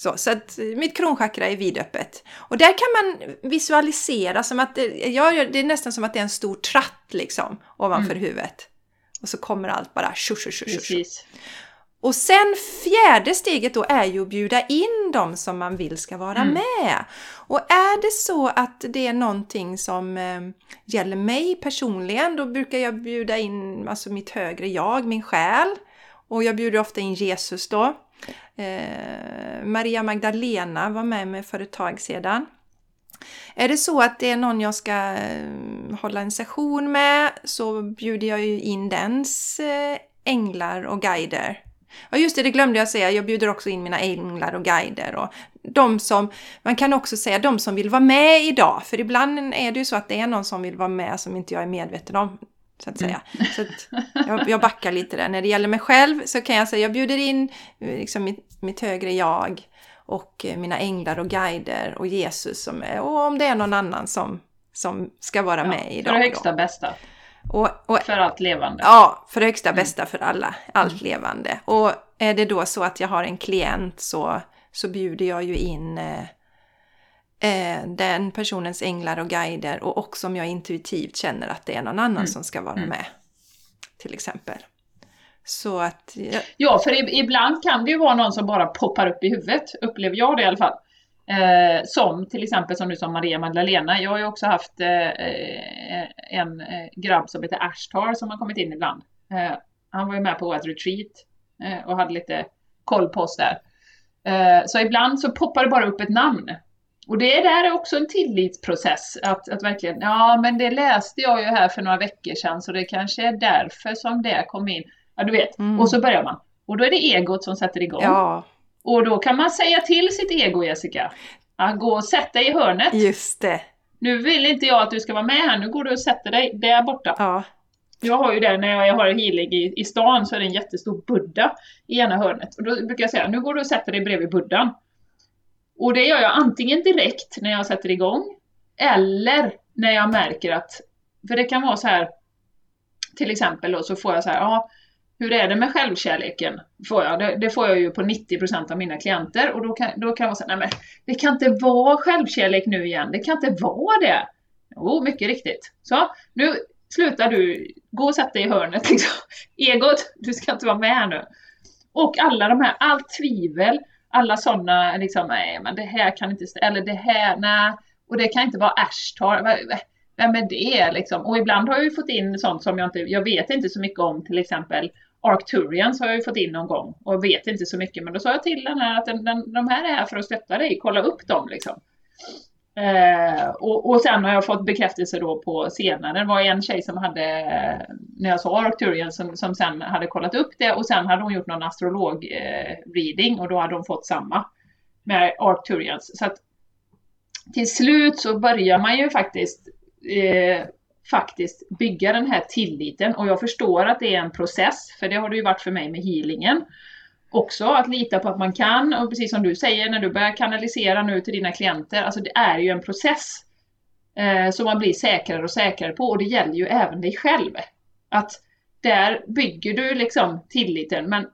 så, så att eh, mitt kronchakra är vidöppet. Och där kan man visualisera som att det, jag det är nästan som att det är en stor tratt liksom ovanför huvudet. Och så kommer allt bara tjo, tjo, tjo, tjo. Och sen fjärde steget då är ju att bjuda in dem som man vill ska vara Mm. med. Och är det så att det är någonting som eh, gäller mig personligen, då brukar jag bjuda in alltså mitt högre jag, min själ. Och jag bjuder ofta in Jesus då. Eh, Maria Magdalena var med mig för ett tag sedan. Är det så att det är någon jag ska eh, hålla en session med så bjuder jag ju in dens eh, änglar och guider. Ja just det, det glömde jag säga. Jag bjuder också in mina änglar och guider. Och de som, man kan också säga de som vill vara med idag. För ibland är det ju så att det är någon som vill vara med som inte jag är medveten om. Så att säga. Så att jag, jag backar lite där. När det gäller mig själv så kan jag säga jag bjuder in eh, liksom mitt, mitt högre jag och eh, mina änglar och guider och Jesus som är, och om det är någon annan som, som ska vara med för idag. det då. högsta bästa. Och, och, För allt levande. ja, för det högsta bästa för alla, allt levande. Och är det då så att jag har en klient så, så bjuder jag ju in eh, den personens änglar och guider och också om jag intuitivt känner att det är någon annan som ska vara med. Till exempel. Så att, ja, Ja, för ibland kan det ju vara någon som bara poppar upp i huvudet, upplever jag det i alla fall. Eh, som till exempel som du sa Maria Magdalena. Jag har ju också haft eh, eh, en eh, grabb som heter Ashtar som har kommit in ibland. Eh, Han var ju med på vårt retreat och hade lite koll på oss där. Så ibland så poppar det bara upp ett namn. Och det där är också en tillitsprocess, att, att verkligen, ja men det läste jag ju här för några veckor sedan så det kanske är därför som det kom in. Ja du vet, Mm. och så börjar man. Och då är det egot som sätter igång. Ja, Och då kan man säga till sitt ego Jessica, att gå och sätta dig i hörnet. just det. Nu vill inte jag att du ska vara med här, nu går du och sätter dig där borta. Ja, Jag har ju det när jag har healing i, i stan så är det en jättestor Buddha i ena hörnet. Och då brukar jag säga, nu går du och sätter dig bredvid Buddhan. Och det gör jag antingen direkt när jag sätter igång, eller när jag märker att, för det kan vara så här, till exempel då så får jag så här, ja, hur är det med självkärleken? Får jag. Det, det får jag ju på 90% av mina klienter och då kan, då kan jag vara så här, nej men det kan inte vara självkärlek nu igen, det kan inte vara det. Jo, mycket riktigt. Så, nu slutar du, gå och sätt dig i hörnet liksom. Egot, du ska inte vara med här nu. Och alla de här, allt tvivel, alla sådana liksom, nej men det här kan inte stämma, eller det här, nej, och det kan inte vara Ashtar, vem är det liksom? Och ibland har jag ju fått in sånt som jag inte, jag vet inte så mycket om, till exempel Arcturians har jag ju fått in någon gång och vet inte så mycket, men då sa jag till den här att den, den, de här är här för att stötta dig, kolla upp dem liksom. Eh, och, och sen har jag fått bekräftelse då på senare. Det var en tjej som hade, när jag sa Arcturian, som, som sen hade kollat upp det och sen hade hon gjort någon astrolog-reading eh, och då hade hon fått samma med Arcturians. Så att till slut så börjar man ju faktiskt eh, faktiskt bygga den här tilliten och jag förstår att det är en process, för det har det ju varit för mig med healingen också att lita på att man kan och precis som du säger när du börjar kanalisera nu till dina klienter, alltså det är ju en process eh, som man blir säkrare och säkrare på och det gäller ju även dig själv. Att där bygger du liksom tilliten men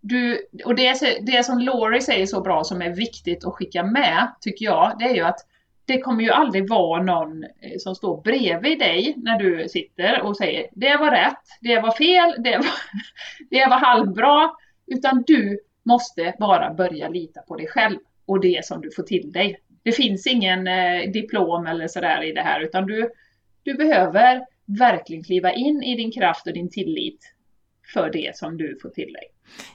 du, och det, det som Laurie säger så bra som är viktigt att skicka med tycker jag, det är ju att det kommer ju aldrig vara någon eh, som står bredvid dig när du sitter och säger det var rätt, det var fel, det var, det var halvbra. Utan du måste bara börja lita på dig själv och det som du får till dig. Det finns ingen eh, diplom eller sådär i det här utan du, du behöver verkligen kliva in i din kraft och din tillit för det som du får till dig.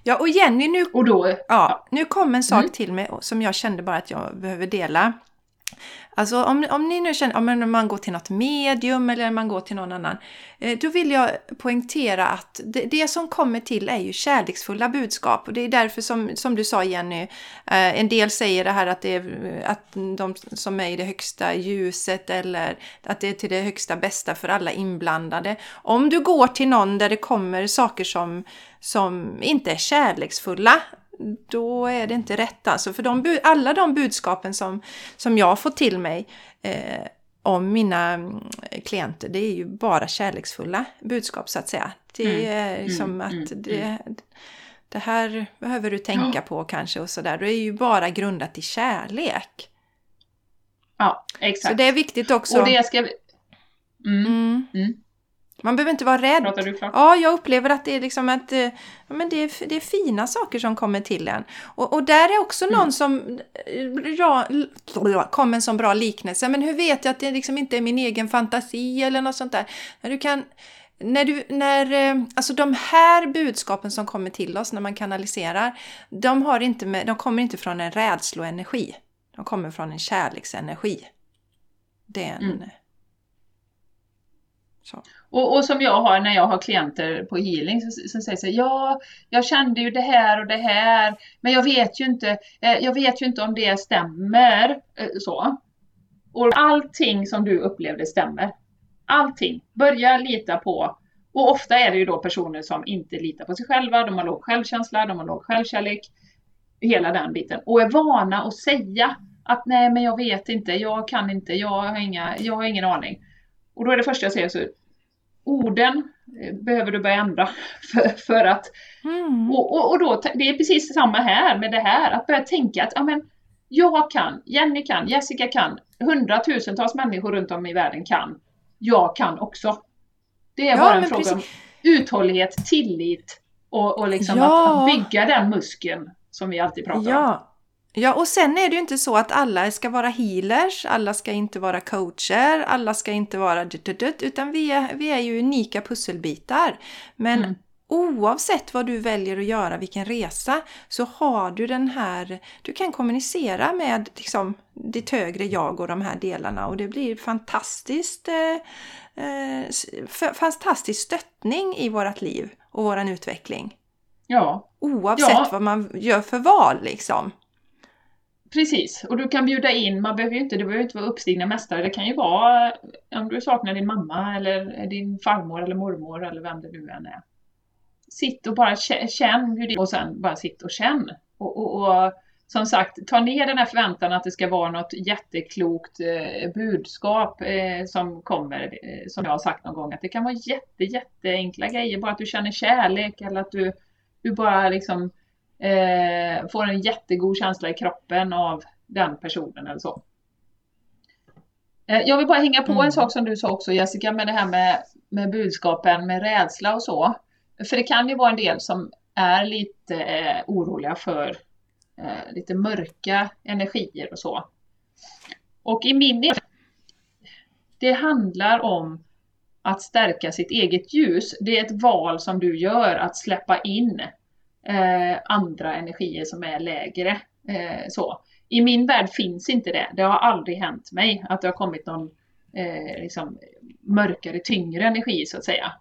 ja och Jenny, nu Och då, Ja, nu kom en sak Mm. till mig som jag kände bara att jag behöver dela. Alltså om, om ni nu känner, om man går till något medium eller man går till någon annan, eh, då vill jag poängtera att det, det som kommer till är ju kärleksfulla budskap. Och det är därför som, som du sa Jenny, eh, en del säger det här att det är att de som är i det högsta ljuset eller att det är till det högsta bästa för alla inblandade. Om du går till någon där det kommer saker som, som inte är kärleksfulla, då är det inte rätt alltså. För de, alla de budskapen som, som jag fått till mig eh, om mina mm, klienter, det är ju bara kärleksfulla budskap så att säga. Det är liksom mm, att mm, det, det här behöver du tänka på kanske och sådär. Det är ju bara grundat i kärlek. ja, Så exakt. det är viktigt också. och det ska. Mm. Mm. Mm. Man behöver inte vara rädd. Pratar du klart? Ja, jag upplever att det är liksom att eh, ja, men det, är, det är fina saker som kommer till en. Och, och där är också någon som eh, ja, kom en sån bra liknelse. Men hur vet jag att det liksom inte är min egen fantasi eller något sånt där? När du kan... När du, när, eh, alltså de här budskapen som kommer till oss när man kanaliserar, de, har inte med, de kommer inte från en rädsloenergi. De kommer från en kärleksenergi. Det är en... Mm. Så. Och, och som jag har när jag har klienter på healing som, säger så här, ja, jag kände ju det här och det här, men jag vet ju inte, eh, jag vet ju inte om det stämmer. Eh, så. Och allting som du upplevde stämmer. Allting. Börja lita på. Och ofta är det ju då personer som inte litar på sig själva, de har låg självkänsla, de har låg självkärlek. Hela den biten. Och är vana att säga att nej men jag vet inte, jag kan inte, jag har, inga, jag har ingen aning. Och då är det första jag säger så, orden eh, behöver du börja ändra för, för att Mm. och, och, och då, det är precis samma här med det här, att börja tänka att ja, men, jag kan, Jenny kan, Jessica kan, hundratusentals människor runt om i världen kan. Jag kan också. Det är Ja, bara en fråga om precis. uthållighet, tillit och, och liksom Ja. att, att bygga den muskeln som vi alltid pratar om. Ja. och sen är det ju inte så att alla ska vara healers, alla ska inte vara coacher, alla ska inte vara dut, dut, dut, utan vi är, vi är ju unika pusselbitar. Men Mm. oavsett vad du väljer att göra, vilken resa, så har du den här, du kan kommunicera med liksom, ditt högre jag och de här delarna och det blir fantastiskt, eh, eh, fantastisk stöttning i vårt liv och våran utveckling. Ja. Oavsett ja. vad man gör för val liksom. Precis, och du kan bjuda in, man behöver ju inte, det behöver inte vara uppstigna mästare, det kan ju vara om du saknar din mamma eller din farmor eller mormor eller vem det nu än är. Sitt och bara känn hur det och sen bara sitt och känn. Och, och, och, som sagt, ta ner den här förväntan att det ska vara något jätteklokt eh, budskap eh, som kommer, eh, som jag har sagt någon gång, att det kan vara jätte, jätteenkla grejer, bara att du känner kärlek eller att du, du bara liksom eh, får en jättegod känsla i kroppen av den personen eller så. Eh, jag vill bara hänga på mm. en sak som du sa också Jessica med det här med, med budskapen med rädsla och så. För det kan ju vara en del som är lite eh, oroliga för eh, lite mörka energier och så. Och i min del, det handlar om att stärka sitt eget ljus. Det är ett val som du gör att släppa in eh, andra energier som är lägre. Eh, så. I min värld finns inte det. Det har aldrig hänt mig att det har kommit någon eh, liksom, mörkare, tyngre energi så att säga.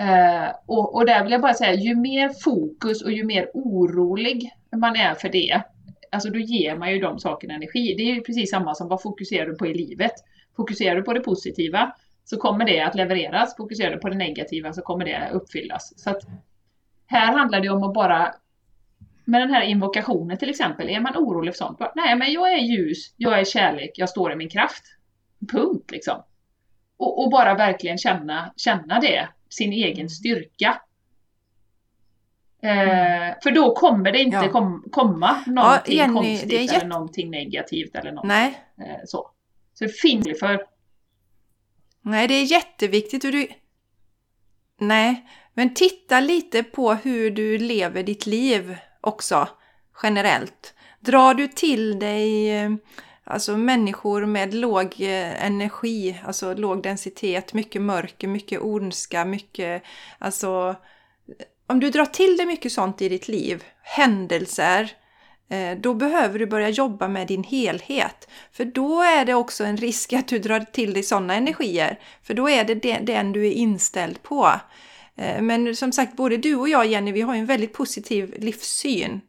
Eh, och, och där vill jag bara säga, ju mer fokus och ju mer orolig man är för det, alltså då ger man ju de sakerna energi. Det är ju precis samma som vad fokuserar du på i livet? Fokuserar du på det positiva så kommer det att levereras. Fokuserar du på det negativa så kommer det att uppfyllas. Så att här handlar det om att bara med den här invokationen till exempel, är man orolig för sånt? Bara, Nej, men jag är ljus, jag är kärlek, jag står i min kraft. Punkt liksom. Och, och bara verkligen känna, känna det, sin egen styrka. Eh, för då kommer det inte ja. kom, komma någonting ja, Jenny, konstigt jätt... eller någonting negativt eller något. Nej. Eh, så. så det för. Nej, det är jätteviktigt. Och du... Nej, men titta lite på hur du lever ditt liv också generellt. Drar du till dig eh, alltså människor med låg eh, energi, alltså låg densitet, mycket mörker, mycket ondska, mycket alltså om du drar till dig mycket sånt i ditt liv, händelser, eh, då behöver du börja jobba med din helhet. För då är det också en risk att du drar till dig sådana energier. För då är det den du är inställd på. Eh, men som sagt, både du och jag Jenny, vi har ju en väldigt positiv livssyn.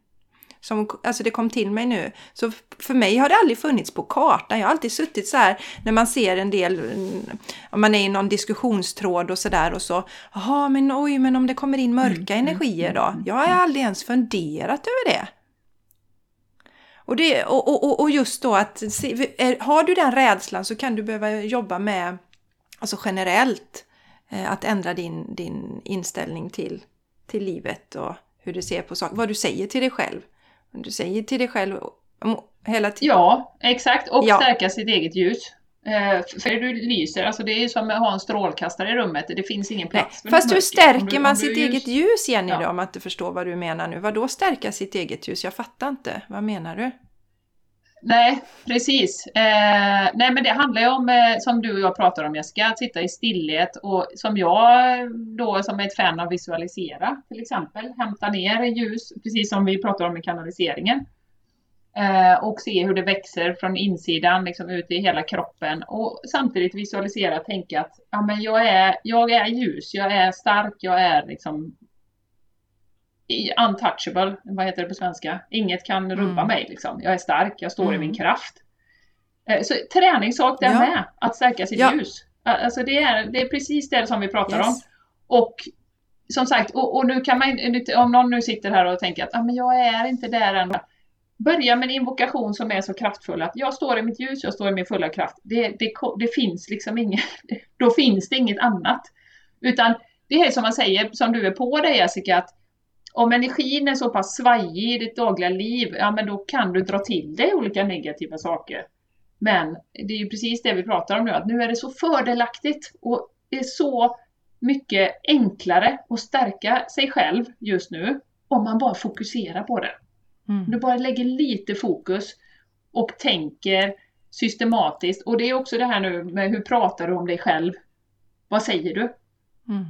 Som, alltså det kom till mig nu. Så för mig har det aldrig funnits på kartan. Jag har alltid suttit så här när man ser en del, mm, om man är i någon diskussionstråd och sådär och så, jaha men oj, men om det kommer in mörka mm, energier då? Jag har aldrig ens funderat över det. Och, det, och, och, och just då att, har du den rädslan så kan du behöva jobba med, alltså generellt, att ändra din, din inställning till, till livet och hur du ser på saker. Vad du säger till dig själv. Du säger till dig själv hela tiden. Ja, exakt. Och ja. stärka sitt eget ljus. Eh, för du lyser, alltså det är som att ha en strålkastare i rummet. Det finns ingen plats Nej, Fast hur stärker du, man sitt ljus... eget ljus, Jenny, ja. då, om man inte förstår vad du menar nu? Vad då stärka sitt eget ljus? Jag fattar inte. Vad menar du? Nej, precis. Eh, nej, men det handlar ju om, eh, som du och jag pratar om Jessica, att sitta i stillhet och som jag eh, då som är ett fan av visualisera till exempel, hämta ner ljus, precis som vi pratar om i kanaliseringen. Eh, och se hur det växer från insidan, liksom ut i hela kroppen och samtidigt visualisera, tänka att ja, men jag, är, jag är ljus, jag är stark, jag är liksom untouchable, vad heter det på svenska? Inget kan rubba mm. mig liksom. Jag är stark, jag står mm. i min mm. kraft. Eh, så träningssak där ja. med, att stärka sitt ja. ljus. Alltså det är, det är precis det som vi pratar yes. om. Och som sagt, och, och, nu kan man, om någon nu sitter här och tänker att ah, men jag är inte där än. Börja med en invokation som är så kraftfull att jag står i mitt ljus, jag står i min fulla kraft. Det, det, det finns liksom inget, då finns det inget annat. Utan det är som man säger, som du är på det Jessica, att om energin är så pass svajig i ditt dagliga liv, ja men då kan du dra till dig olika negativa saker. Men det är ju precis det vi pratar om nu, att nu är det så fördelaktigt och det är så mycket enklare att stärka sig själv just nu om man bara fokuserar på det. Mm. Du bara lägger lite fokus och tänker systematiskt. Och det är också det här nu med hur pratar du om dig själv? Vad säger du? Mm.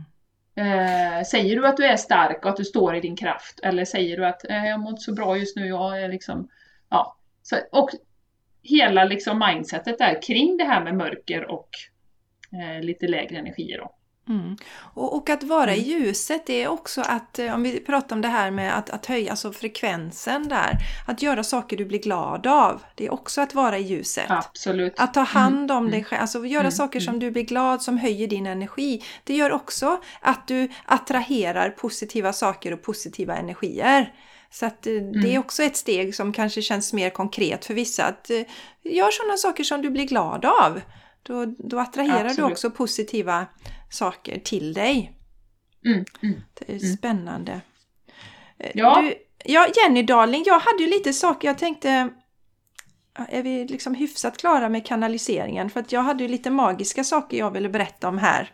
Eh, säger du att du är stark och att du står i din kraft? Eller säger du att eh, jag mår inte så bra just nu, jag är liksom... Ja. Så, och hela liksom mindsetet där kring det här med mörker och eh, lite lägre energier. Då. Mm. Och, och, att vara i mm. ljuset är också att, eh, om vi pratar om det här med att, att höja alltså frekvensen där, att göra saker du blir glad av. Det är också att vara i ljuset. Absolut. Att ta hand om mm. dig själv, alltså göra mm. saker som du blir glad, som höjer din energi. Det gör också att du attraherar positiva saker och positiva energier. Så att eh, det är mm. också ett steg som kanske känns mer konkret för vissa. Att eh, gör sådana saker som du blir glad av. Då, då attraherar Absolut. du också positiva saker till dig. Mm, mm, det är mm. spännande. Eh, ja. Du, ja, Jenny Darling, jag hade ju lite saker jag tänkte är vi liksom hyfsat klara med kanaliseringen? För att jag hade ju lite magiska saker jag ville berätta om här.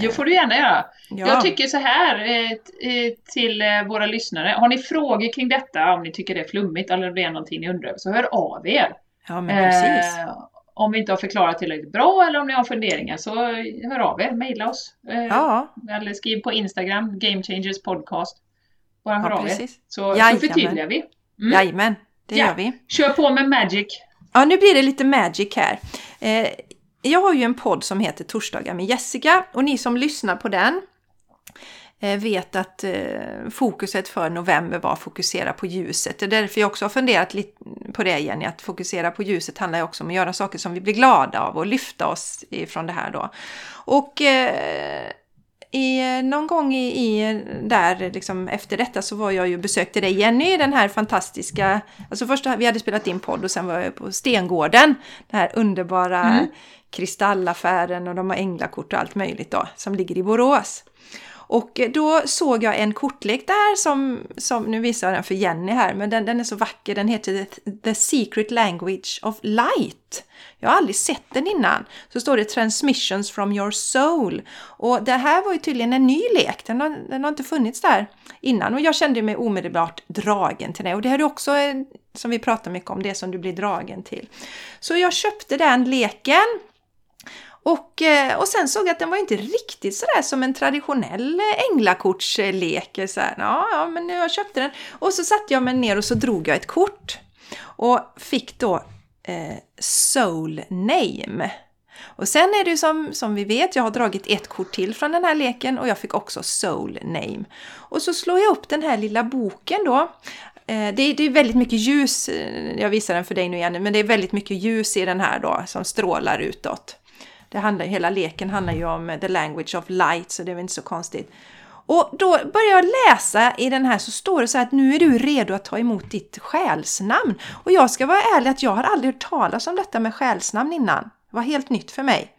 Det får du gärna göra. Ja. Jag tycker så här eh, eh, till våra lyssnare. Har ni frågor kring detta, om ni tycker det är flummigt eller det är någonting ni undrar så hör av er. Ja, men precis. Eh, om vi inte har förklarat tillräckligt bra eller om ni har funderingar så hör av er, mejla oss. Eh, ja. Eller skriv på Instagram, Game Changers Podcast. Bara hör ja, av er. Så, så förtydligar vi. Mm. Jajamän, det ja. gör vi. Kör på med Magic. Ja, nu blir det lite Magic här. Eh, jag har ju en podd som heter Torsdagar med Jessica och ni som lyssnar på den vet att eh, fokuset för november var att fokusera på ljuset. Det är därför jag också har funderat lite på det Jenny, att fokusera på ljuset handlar också om att göra saker som vi blir glada av och lyfta oss ifrån det här då. Och eh, i, någon gång i, i, där liksom efter detta så var jag ju besökte dig Jenny, den här fantastiska, alltså först vi hade spelat in podd och sen var jag på Stengården, den här underbara mm. kristallaffären och de har änglakort och allt möjligt då som ligger i Borås. Och eh, då såg jag en kortlek där som, som nu visar jag den för Jenny här, men den, den är så vacker. Den heter The Secret Language of Light. Jag har aldrig sett den innan. Så står det Transmissions from your soul. Och det här var ju tydligen en ny lek. Den har, den har inte funnits där innan. Och jag kände mig omedelbart dragen till det. Och det här är också, som vi pratar mycket om, det som du blir dragen till. Så jag köpte den leken och, eh, och sen såg jag att den var inte riktigt sådär som en traditionell eh, änglakortslek. Eh, så här, ja, ja, men jag köpte den. Och så satte jag mig ner och så drog jag ett kort. Och fick då eh, Soul Name. Och sen är det ju som, som vi vet, jag har dragit ett kort till från den här leken och jag fick också Soul Name. Och så slår jag upp den här lilla boken då. Det är, det är väldigt mycket ljus, jag visar den för dig nu igen, men det är väldigt mycket ljus i den här då som strålar utåt. Det handlar, hela leken handlar ju om the language of light, så det är väl inte så konstigt. Och då börjar jag läsa i den här så står det så här att nu är du redo att ta emot ditt själsnamn. Och jag ska vara ärlig att jag har aldrig hört talas om detta med själsnamn innan. Det var helt nytt för mig.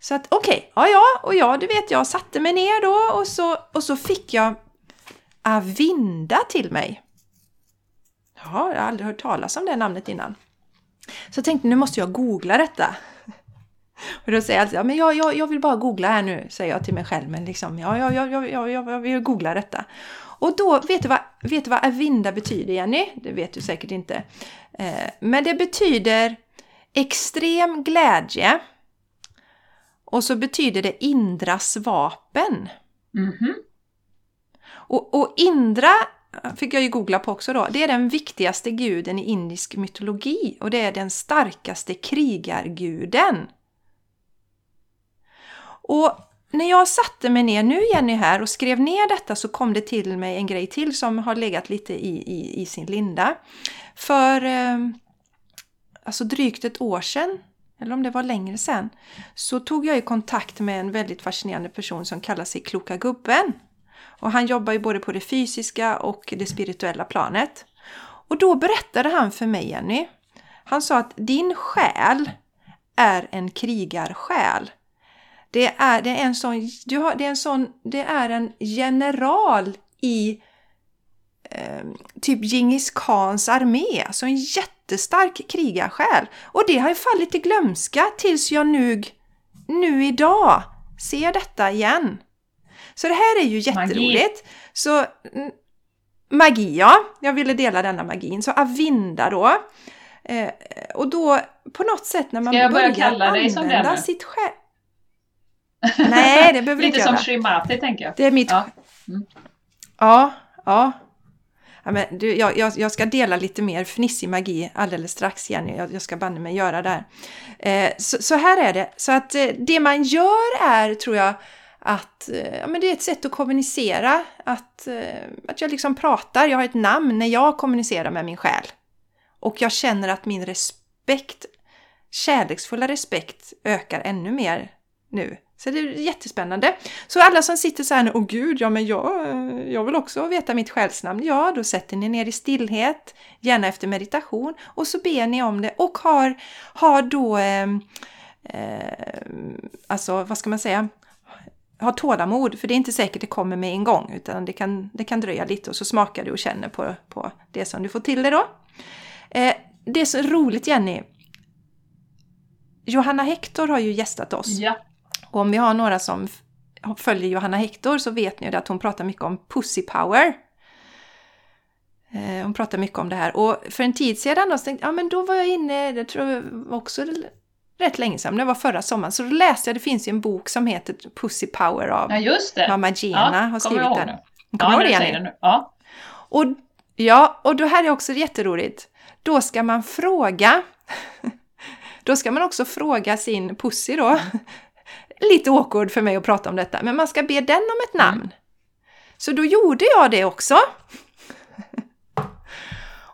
Så att okej, okay, ja ja, och ja, du vet, jag satte mig ner då och så, och så fick jag Avinda till mig. Ja, jag har aldrig hört talas om det namnet innan. Så jag tänkte nu måste jag googla detta. Och då säger jag alltid, ja, men jag, jag, jag vill bara googla här nu, säger jag till mig själv. Men liksom, ja, ja, ja, ja, ja, jag vill googla detta. Och då, vet du vad, vet du vad avinda betyder, Jenny? Det vet du säkert inte. Eh, men det betyder extrem glädje. Och så betyder det Indras vapen. Mm -hmm. och, och Indra fick jag ju googla på också då. Det är den viktigaste guden i indisk mytologi och det är den starkaste krigarguden. Och när jag satte mig ner nu Jenny här och skrev ner detta så kom det till mig en grej till som har legat lite i, i, i sin linda. För eh, alltså drygt ett år sedan, eller om det var längre sedan, så tog jag i kontakt med en väldigt fascinerande person som kallar sig Kloka Gubben. Och han jobbar ju både på det fysiska och det spirituella planet. Och då berättade han för mig Jenny, han sa att din själ är en krigarsjäl. Det är, det är en sån, du har, det är en sån, det är en general i eh, typ Genghis Khans armé, alltså en jättestark krigarsjäl. Och det har ju fallit i glömska tills jag nu, nu idag ser detta igen. Så det här är ju jätteroligt. Magi. Så mm, magi, ja. Jag ville dela denna magin. Så Avinda då. Eh, och då på något sätt när man börjar använda sitt själ... Nej, det behöver du inte Lite som. Shrimati tänker jag. Det är mitt... Ja. Ja, ja. ja men du, jag, jag, jag ska dela lite mer fnissig magi alldeles strax, Jenny. Jag, jag ska banne mig göra det här. Eh, så, så här är det. Så att eh, det man gör är, tror jag, att eh, ja, men det är ett sätt att kommunicera. Att, eh, att jag liksom pratar, jag har ett namn när jag kommunicerar med min själ. Och jag känner att min respekt, kärleksfulla respekt, ökar ännu mer nu. Så det är jättespännande. Så alla som sitter så här nu, åh gud, ja men jag, jag vill också veta mitt själsnamn. Ja, då sätter ni ner i stillhet, gärna efter meditation, och så ber ni om det och har, har då, eh, eh, alltså vad ska man säga, ha tålamod, för det är inte säkert det kommer med en gång, utan det kan, det kan dröja lite och så smakar du och känner på, på det som du får till dig då. Eh, det är så roligt Jenny, Johanna Hector har ju gästat oss. Ja. Och om vi har några som följer Johanna Hector så vet ni att hon pratar mycket om pussy power. Eh, Hon pratar mycket om det här. Och för en tid sedan då, tänkte ja men då var jag inne, det tror jag också rätt länge sedan, det var förra sommaren, så då läste jag, det finns ju en bok som heter Pussy Power av ja, mamma Gena har kommer skrivit jag ihåg den. nu. Kommer Ja, du ihåg det nu. Ja. Och, ja, och det här är också jätteroligt. Då ska man fråga, då ska man också fråga sin pussy då. Lite awkward för mig att prata om detta, men man ska be den om ett namn. Så då gjorde jag det också.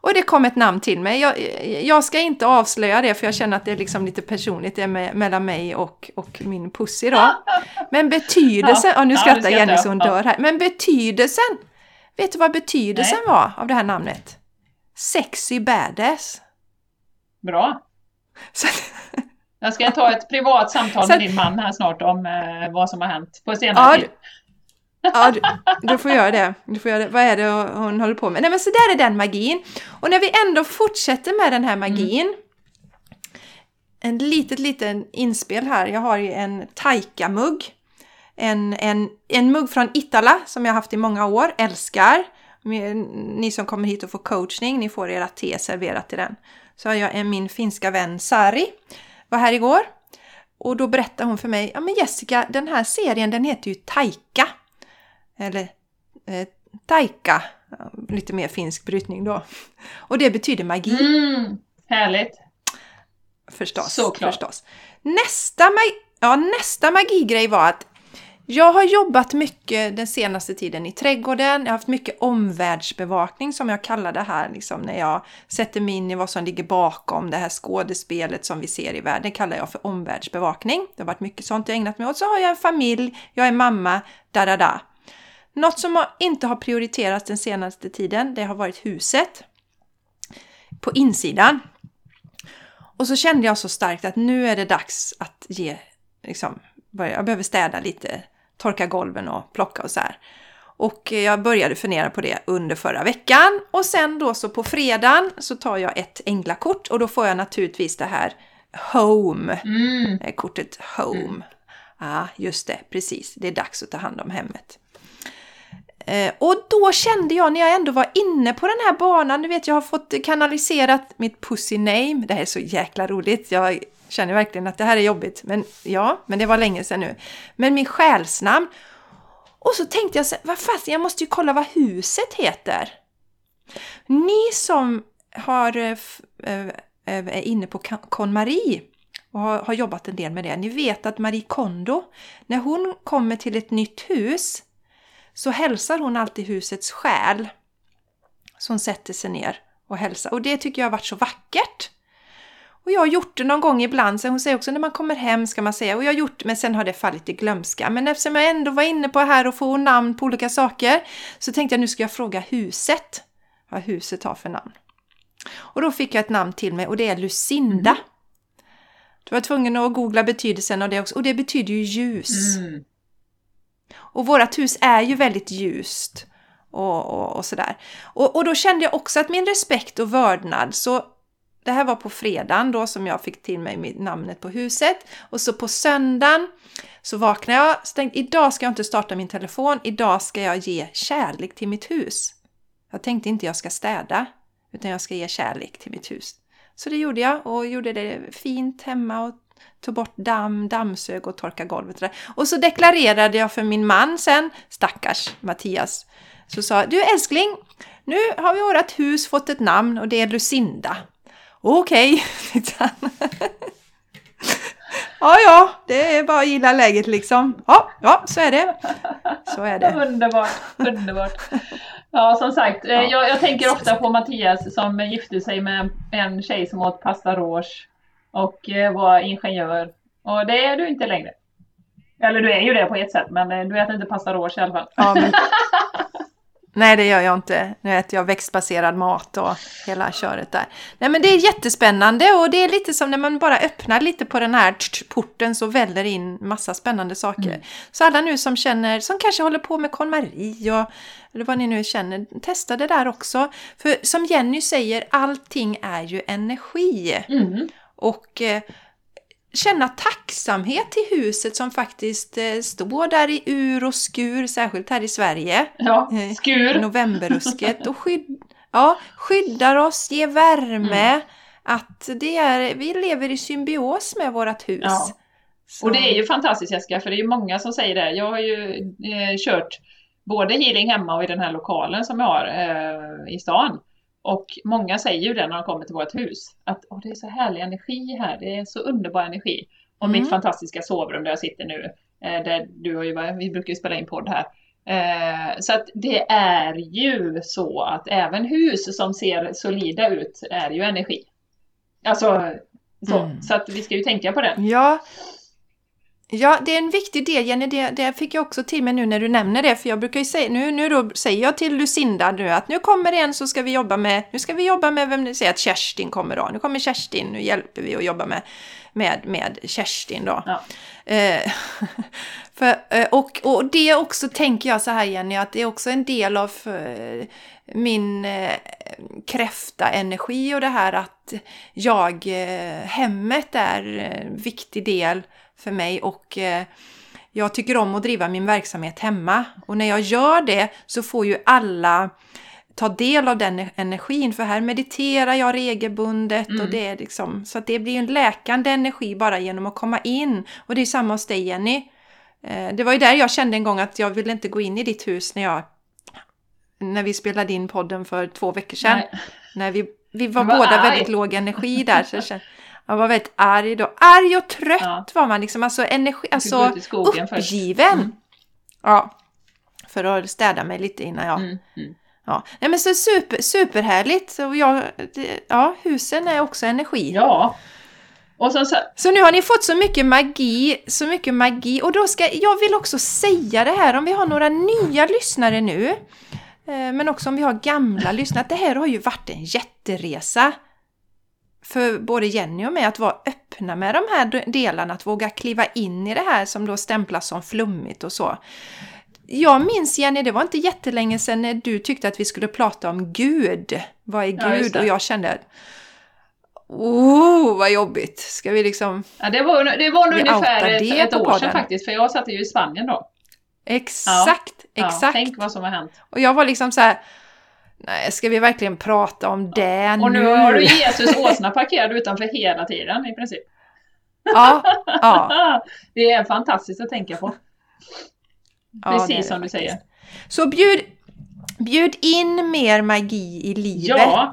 Och det kom ett namn till mig. Jag, jag ska inte avslöja det för jag känner att det är liksom lite personligt det med, mellan mig och, och min pussy då. Men betydelsen, ja, nu Ja, skrattar skrattar Jenny så hon Ja. dör här. Men betydelsen, vet du vad betydelsen var av det här namnet? Sexy badass. Bra. Så, Jag ska ta ett privat samtal med din man här snart om eh, vad som har hänt på senare Ja, tid. Ja, du, du får göra det. Du får göra det. Vad är det hon håller på med? Nej, men så där är den magin. Och när vi ändå fortsätter med den här magin. En litet, liten inspel här. Jag har ju en Taika-mugg. En, en, en mugg från Itala som jag haft i många år. Älskar. Ni som kommer hit och får coachning, ni får era te serverat i den. Så har jag en, min finska vän Sari. Var här igår. Och då berättade hon för mig, ja men Jessica, den här serien den heter ju Taika. Eller eh, taika, lite mer finsk brytning då. Och det betyder magi Mm, härligt. förstås. såklart. förstås. Nästa, mag ja, nästa magigrej var att jag har jobbat mycket den senaste tiden i trädgården. Jag har haft mycket omvärldsbevakning som jag kallar det här, liksom, när jag sätter mig in i vad som ligger bakom det här skådespelet som vi ser i världen. Det kallar jag för omvärldsbevakning. Det har varit mycket sånt jag ägnat mig åt. Så har jag en familj, jag är mamma, da da da. Något som inte har prioriterats den senaste tiden, det har varit huset. På insidan. Och så kände jag så starkt att nu är det dags att ge, liksom, jag behöver städa lite, torka golven och plocka och så här. Och eh, jag började fundera på det under förra veckan och sen då så på fredagen så tar jag ett änglakort och då får jag naturligtvis det här Home, Mm. eh, kortet Home. Ja, just det, precis. Det är dags att ta hand om hemmet. Eh, och då kände jag när jag ändå var inne på den här banan, du vet jag har fått kanaliserat mitt pussy name, det här är så jäkla roligt, jag känner verkligen att det här är jobbigt, men ja, men det var länge sedan nu. Men min själsnamn, och så tänkte jag så vad fast, jag måste ju kolla vad huset heter. Ni som har, eh, eh, eh, är inne på KonMarie KonMari och har, har jobbat en del med det, ni vet att Marie Kondo, när hon kommer till ett nytt hus så hälsar hon alltid husets själ. Så hon sätter sig ner och hälsar. Och det tycker jag har varit så vackert. Och jag har gjort det någon gång ibland, så hon säger också när man kommer hem ska man säga, och jag har gjort men sen har det fallit i glömska. Men eftersom jag ändå var inne på här och få namn på olika saker så tänkte jag nu ska jag fråga huset vad huset har för namn. Och då fick jag ett namn till mig och det är Lucinda. Du var tvungen att googla betydelsen av det också och det betyder ju ljus. Mm. Och vårt hus är ju väldigt ljust och, och, och sådär. Och, och då kände jag också att min respekt och vördnad, så det här var på fredagen då som jag fick till mig namnet på huset. Och så på söndagen så vaknade jag, så tänkte idag ska jag inte starta min telefon, idag ska jag ge kärlek till mitt hus. Jag tänkte inte jag ska städa, utan jag ska ge kärlek till mitt hus. Så det gjorde jag och gjorde det fint hemma och tog bort damm, dammsög och torkade golvet. Där. Och så deklarerade jag för min man sen, stackars Mattias, så sa du älskling, nu har vi vårt hus fått ett namn och det är Lucinda. Okej, okay. Ja, ja, det är bara att gilla läget liksom. Ja, ja, så är det. Så är det. Underbart, underbart. Ja, som sagt, eh, ja. Jag, jag, tänker ofta på Mattias som gifte sig med en tjej som åt pasta rouge och eh, var ingenjör. Och det är du inte längre. Eller du är ju det på ett sätt, men eh, du äter inte pasta rouge i alla fall. Ja, men... Nej, det gör jag inte. Nu äter jag växtbaserad mat och hela köret där. Nej, men det är jättespännande och det är lite som när man bara öppnar lite på den här porten så väller in massa spännande saker. Mm. Så alla nu som känner, som kanske håller på med KonMari och eller vad ni nu känner, testa det där också. För som Jenny säger, allting är ju energi. Mm. Och eh, känna tacksamhet till huset som faktiskt eh, står där i ur och skur, särskilt här i Sverige. Ja, eh, skur! Novemberrusket. Och skydd, ja, skyddar oss, ger värme. Mm. Att det är, vi lever i symbios med vårt hus. Ja. Och det är ju fantastiskt Jessica, för det är ju många som säger det. Jag har ju eh, kört både healing hemma och i den här lokalen som jag har eh, i stan. Och många säger ju det när de kommer till vårt hus. Att oh, det är så härlig energi här, det är så underbar energi. Och mm. mitt fantastiska sovrum där jag sitter nu, eh, där du och ju, vi brukar ju spela in podd här. Eh, så att det är ju så att även hus som ser solida ut är ju energi. Alltså, så, mm. så att vi ska ju tänka på det. Ja, Ja, det är en viktig del Jenny, det, det fick jag också till mig nu när du nämner det, för jag brukar ju säga, nu, nu då säger jag till Lucinda nu att nu kommer det en så ska vi jobba med, nu ska vi jobba med, vem säger att Kerstin kommer då, nu kommer Kerstin, nu hjälper vi att jobba med, med, med Kerstin då. Ja. Eh, för, eh, och, och det också tänker jag så här Jenny, att det är också en del av eh, min eh, kräfta-energi och det här att jag, eh, hemmet är en viktig del för mig och eh, jag tycker om att driva min verksamhet hemma. Och när jag gör det så får ju alla ta del av den energin. För här mediterar jag regelbundet mm. och det är liksom, så att det blir en läkande energi bara genom att komma in. Och det är samma hos dig Jenny. Eh, det var ju där jag kände en gång att jag ville inte gå in i ditt hus när jag när vi spelade in podden för två veckor sedan. Nej. När vi, vi var, var båda arg. väldigt låg energi där. Så jag kände, man var väldigt arg då. Arg och trött ja. var man liksom. Alltså, energi, alltså uppgiven. Mm. Ja. För att städa mig lite innan jag... Mm. Mm. Ja. Nej, men så super, superhärligt. Och jag, det, ja, husen är också energi. Ja. Och så, så... så nu har ni fått så mycket magi, så mycket magi. Och då ska jag vill också säga det här om vi har några nya lyssnare nu. Eh, men också om vi har gamla lyssnare. Det här har ju varit en jätteresa för både Jenny och mig att vara öppna med de här delarna, att våga kliva in i det här som då stämplas som flummigt och så. Jag minns Jenny, det var inte jättelänge sedan när du tyckte att vi skulle prata om Gud. Vad är Gud? Ja, och jag kände Oh, vad jobbigt! Ska vi liksom... Ja, det var, det var nog ungefär ett, ett år sedan faktiskt, för jag satt ju i Spanien då. Exakt, ja, exakt! Ja, tänk vad som har hänt. Och jag var liksom så här, Nej, ska vi verkligen prata om det nu? Och nu har du Jesus åsna parkerad utanför hela tiden i princip. Ja, ja. Det är fantastiskt att tänka på. Precis ja, som du säger. Så bjud, bjud in mer magi i livet. Ja.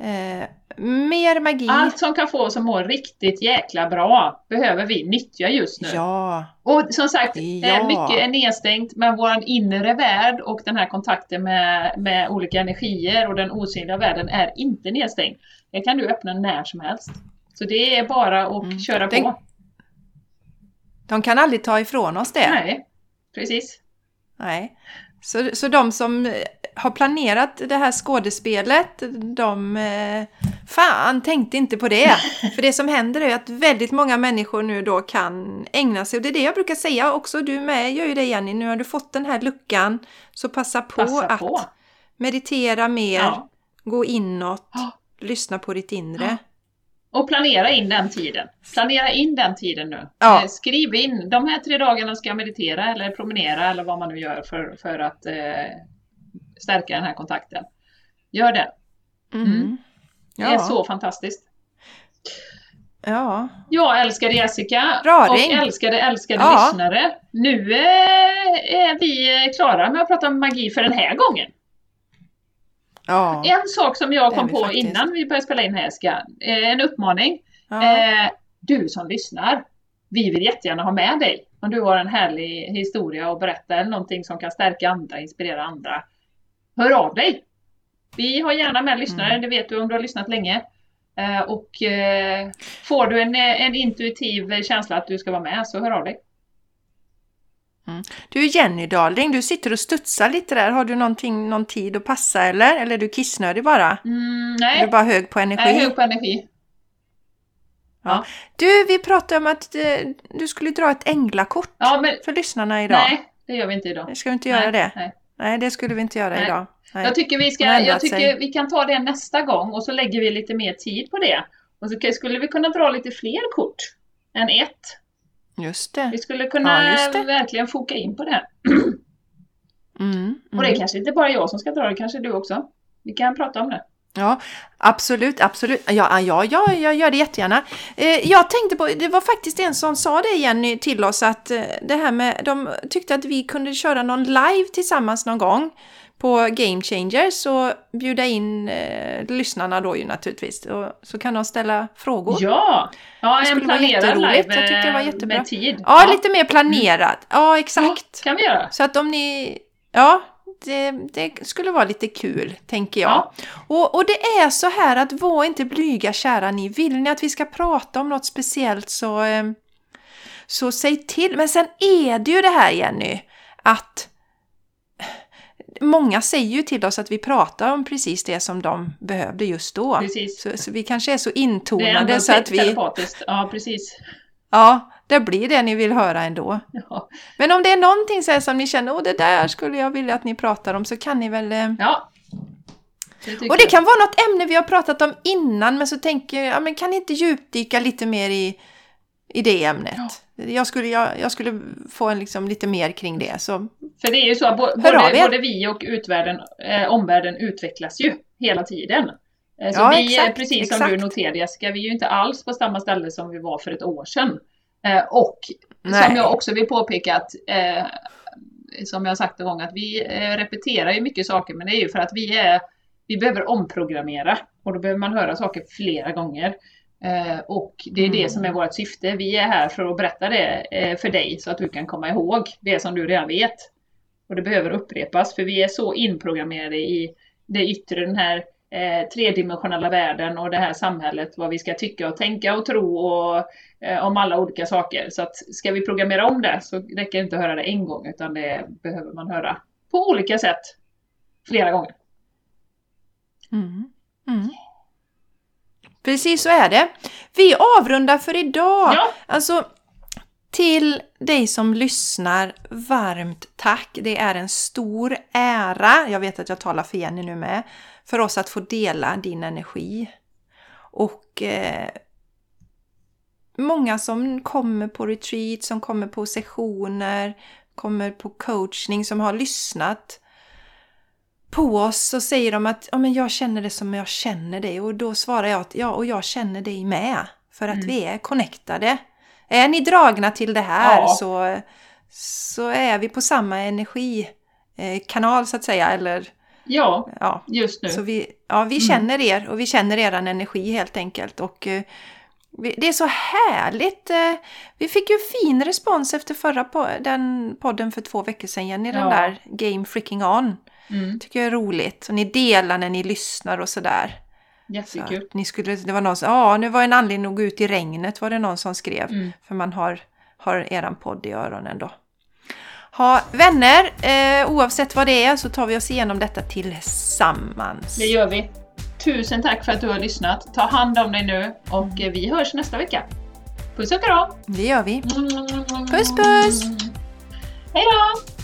Eh, mer magi. Allt som kan få oss att må riktigt jäkla bra behöver vi nyttja just nu. Ja. Och som sagt, ja. mycket är nedstängt, men vår inre värld och den här kontakten med, med olika energier och den osynliga världen är inte nedstängd. Det kan du öppna när som helst. Så det är bara att mm. köra den, på. De kan aldrig ta ifrån oss det. Nej, precis. Nej. Så, så de som har planerat det här skådespelet, de... Eh, fan, tänkte inte på det! För det som händer är att väldigt många människor nu då kan ägna sig, och det är det jag brukar säga också, du med gör ju det Jenny, nu har du fått den här luckan, så passa på, passa på. att meditera mer, ja. gå inåt, ja. lyssna på ditt inre. Ja. Och planera in den tiden. Planera in den tiden nu. Ja. Eh, skriv in, de här tre dagarna ska jag meditera eller promenera eller vad man nu gör för, för att eh, stärka den här kontakten. Gör det. Mm. Ja. Det är så fantastiskt. Ja. Jag älskar Jessica Raring. och älskade älskade Ja. lyssnare. Nu eh, är vi klara med att prata om magi för den här gången. Ja. En sak som jag kom på faktiskt. innan vi började spela in här Jessica, eh, en uppmaning. ja. Eh, du som lyssnar, vi vill jättegärna ha med dig. Om du har en härlig historia att berätta eller någonting som kan stärka andra, inspirera andra. Hör av dig! Vi har gärna med lyssnare, Mm. det vet du om du har lyssnat länge. Eh, och eh, får du en, eh, en intuitiv känsla att du ska vara med så hör av dig. Du Jenny Darling, du sitter och studsar lite där. Har du någonting, någon tid att passa eller? Eller är du kissnödig bara? Mm, Är nej, du bara hög på energi? är hög på energi. Du, vi pratade om att du skulle dra ett änglakort Ja, men för lyssnarna idag. nej, det gör vi inte idag. Ska vi inte göra nej, det? Nej. Nej, det skulle vi inte göra Nej. idag. Nej. Jag tycker, vi, ska, jag tycker sig. vi kan ta det nästa gång och så lägger vi lite mer tid på det. Och så skulle vi kunna dra lite fler kort än ett. Just det. Vi skulle kunna Ja, verkligen foka in på det. Mm, Och det är mm. kanske inte bara jag som ska dra det, kanske du också. Vi kan prata om det. Ja, absolut, absolut. Ja, ja, ja, jag gör det jättegärna. Eh, jag tänkte på, det var faktiskt en som sa det Jenny till oss att eh, det här med, de tyckte att vi kunde köra någon live tillsammans någon gång på Game Changers och bjuda in eh, lyssnarna då ju naturligtvis. Och, så kan de ställa frågor. Ja! Ja, en planerad live Jag tyckte det var eh, jättebra. med tid. Ja, lite mer planerat. Ja, exakt. kan vi göra. Så att om ni... Ja, det, det skulle vara lite kul, tänker jag. Ja. Och, och det är så här att var inte blyga kära ni. Vill ni att vi ska prata om något speciellt så, eh, så säg till. Men sen är det ju det här Jenny, att många säger ju till oss att vi pratar om precis det som de behövde just då. Precis. Så, så vi kanske är så intonade så att vi... Ja, precis. Ja, det blir det ni vill höra ändå. Ja. Men om det är någonting så som ni känner, åh det där skulle jag vilja att ni pratar om, så kan ni väl... eh, ja. Det Och det kan vara något ämne vi har pratat om innan, men så tänker jag, ja men kan ni inte djupdyka lite mer i, i det ämnet? Jag, skulle, jag, jag skulle få en liksom lite mer kring det, så För det är ju så att bo- både, både vi och utvärlden, eh, omvärlden utvecklas ju hela tiden. Eh, så Ja, vi, exakt, precis som exakt. du noterade Jessica, vi är ju inte alls på samma ställe som vi var för ett år sedan. Eh, och Nej. som jag också vill påpeka att eh, som jag sagt en gång, att vi eh, repeterar ju mycket saker, men det är ju för att vi är vi behöver omprogrammera och då behöver man höra saker flera gånger. Eh, och det är Mm. det som är vårt syfte. Vi är här för att berätta det eh, för dig så att du kan komma ihåg det som du redan vet. Och det behöver upprepas för vi är så inprogrammerade i det yttre, den här eh, tredimensionella världen och det här samhället, vad vi ska tycka och tänka och tro och, eh, om alla olika saker. Så att ska vi programmera om det så räcker det inte att höra det en gång utan det behöver man höra på olika sätt flera gånger. Mm. Mm. Precis så är det. Vi avrundar för idag. Ja. Alltså, till dig som lyssnar, varmt tack. Det är en stor ära, jag vet att jag talar för Jenny nu med, för oss att få dela din energi. Och eh, många som kommer på retreat, som kommer på sessioner, kommer på coachning, som har lyssnat på oss och säger de att ja, men jag känner det som jag känner det och då svarar jag att ja, och jag känner dig med. För att Mm. vi är connectade. Är ni dragna till det här Ja. så, så är vi på samma energikanal så att säga. Eller, Ja, ja. just nu. Så vi, ja, vi Mm. känner er och vi känner eran energi helt enkelt. Och eh, det är så härligt. eh, Vi fick ju fin respons efter förra po- den podden för två veckor sedan, Jenny. Den Ja. där Game Freaking On. Mm, tycker jag är roligt. Och ni delar när ni lyssnar och sådär. Så jättekul. ni skulle, det var någon som, ja nu var en anledning att gå ut i regnet var det någon som skrev. Mm. För man har, har eran podd i öronen då. Ha, vänner, eh, oavsett vad det är så tar vi oss igenom detta tillsammans. Det gör vi. Tusen tack för att du har lyssnat. Ta hand om dig nu och eh, vi hörs nästa vecka. Puss och kram! Det gör vi. Puss Puss, puss! Hej då!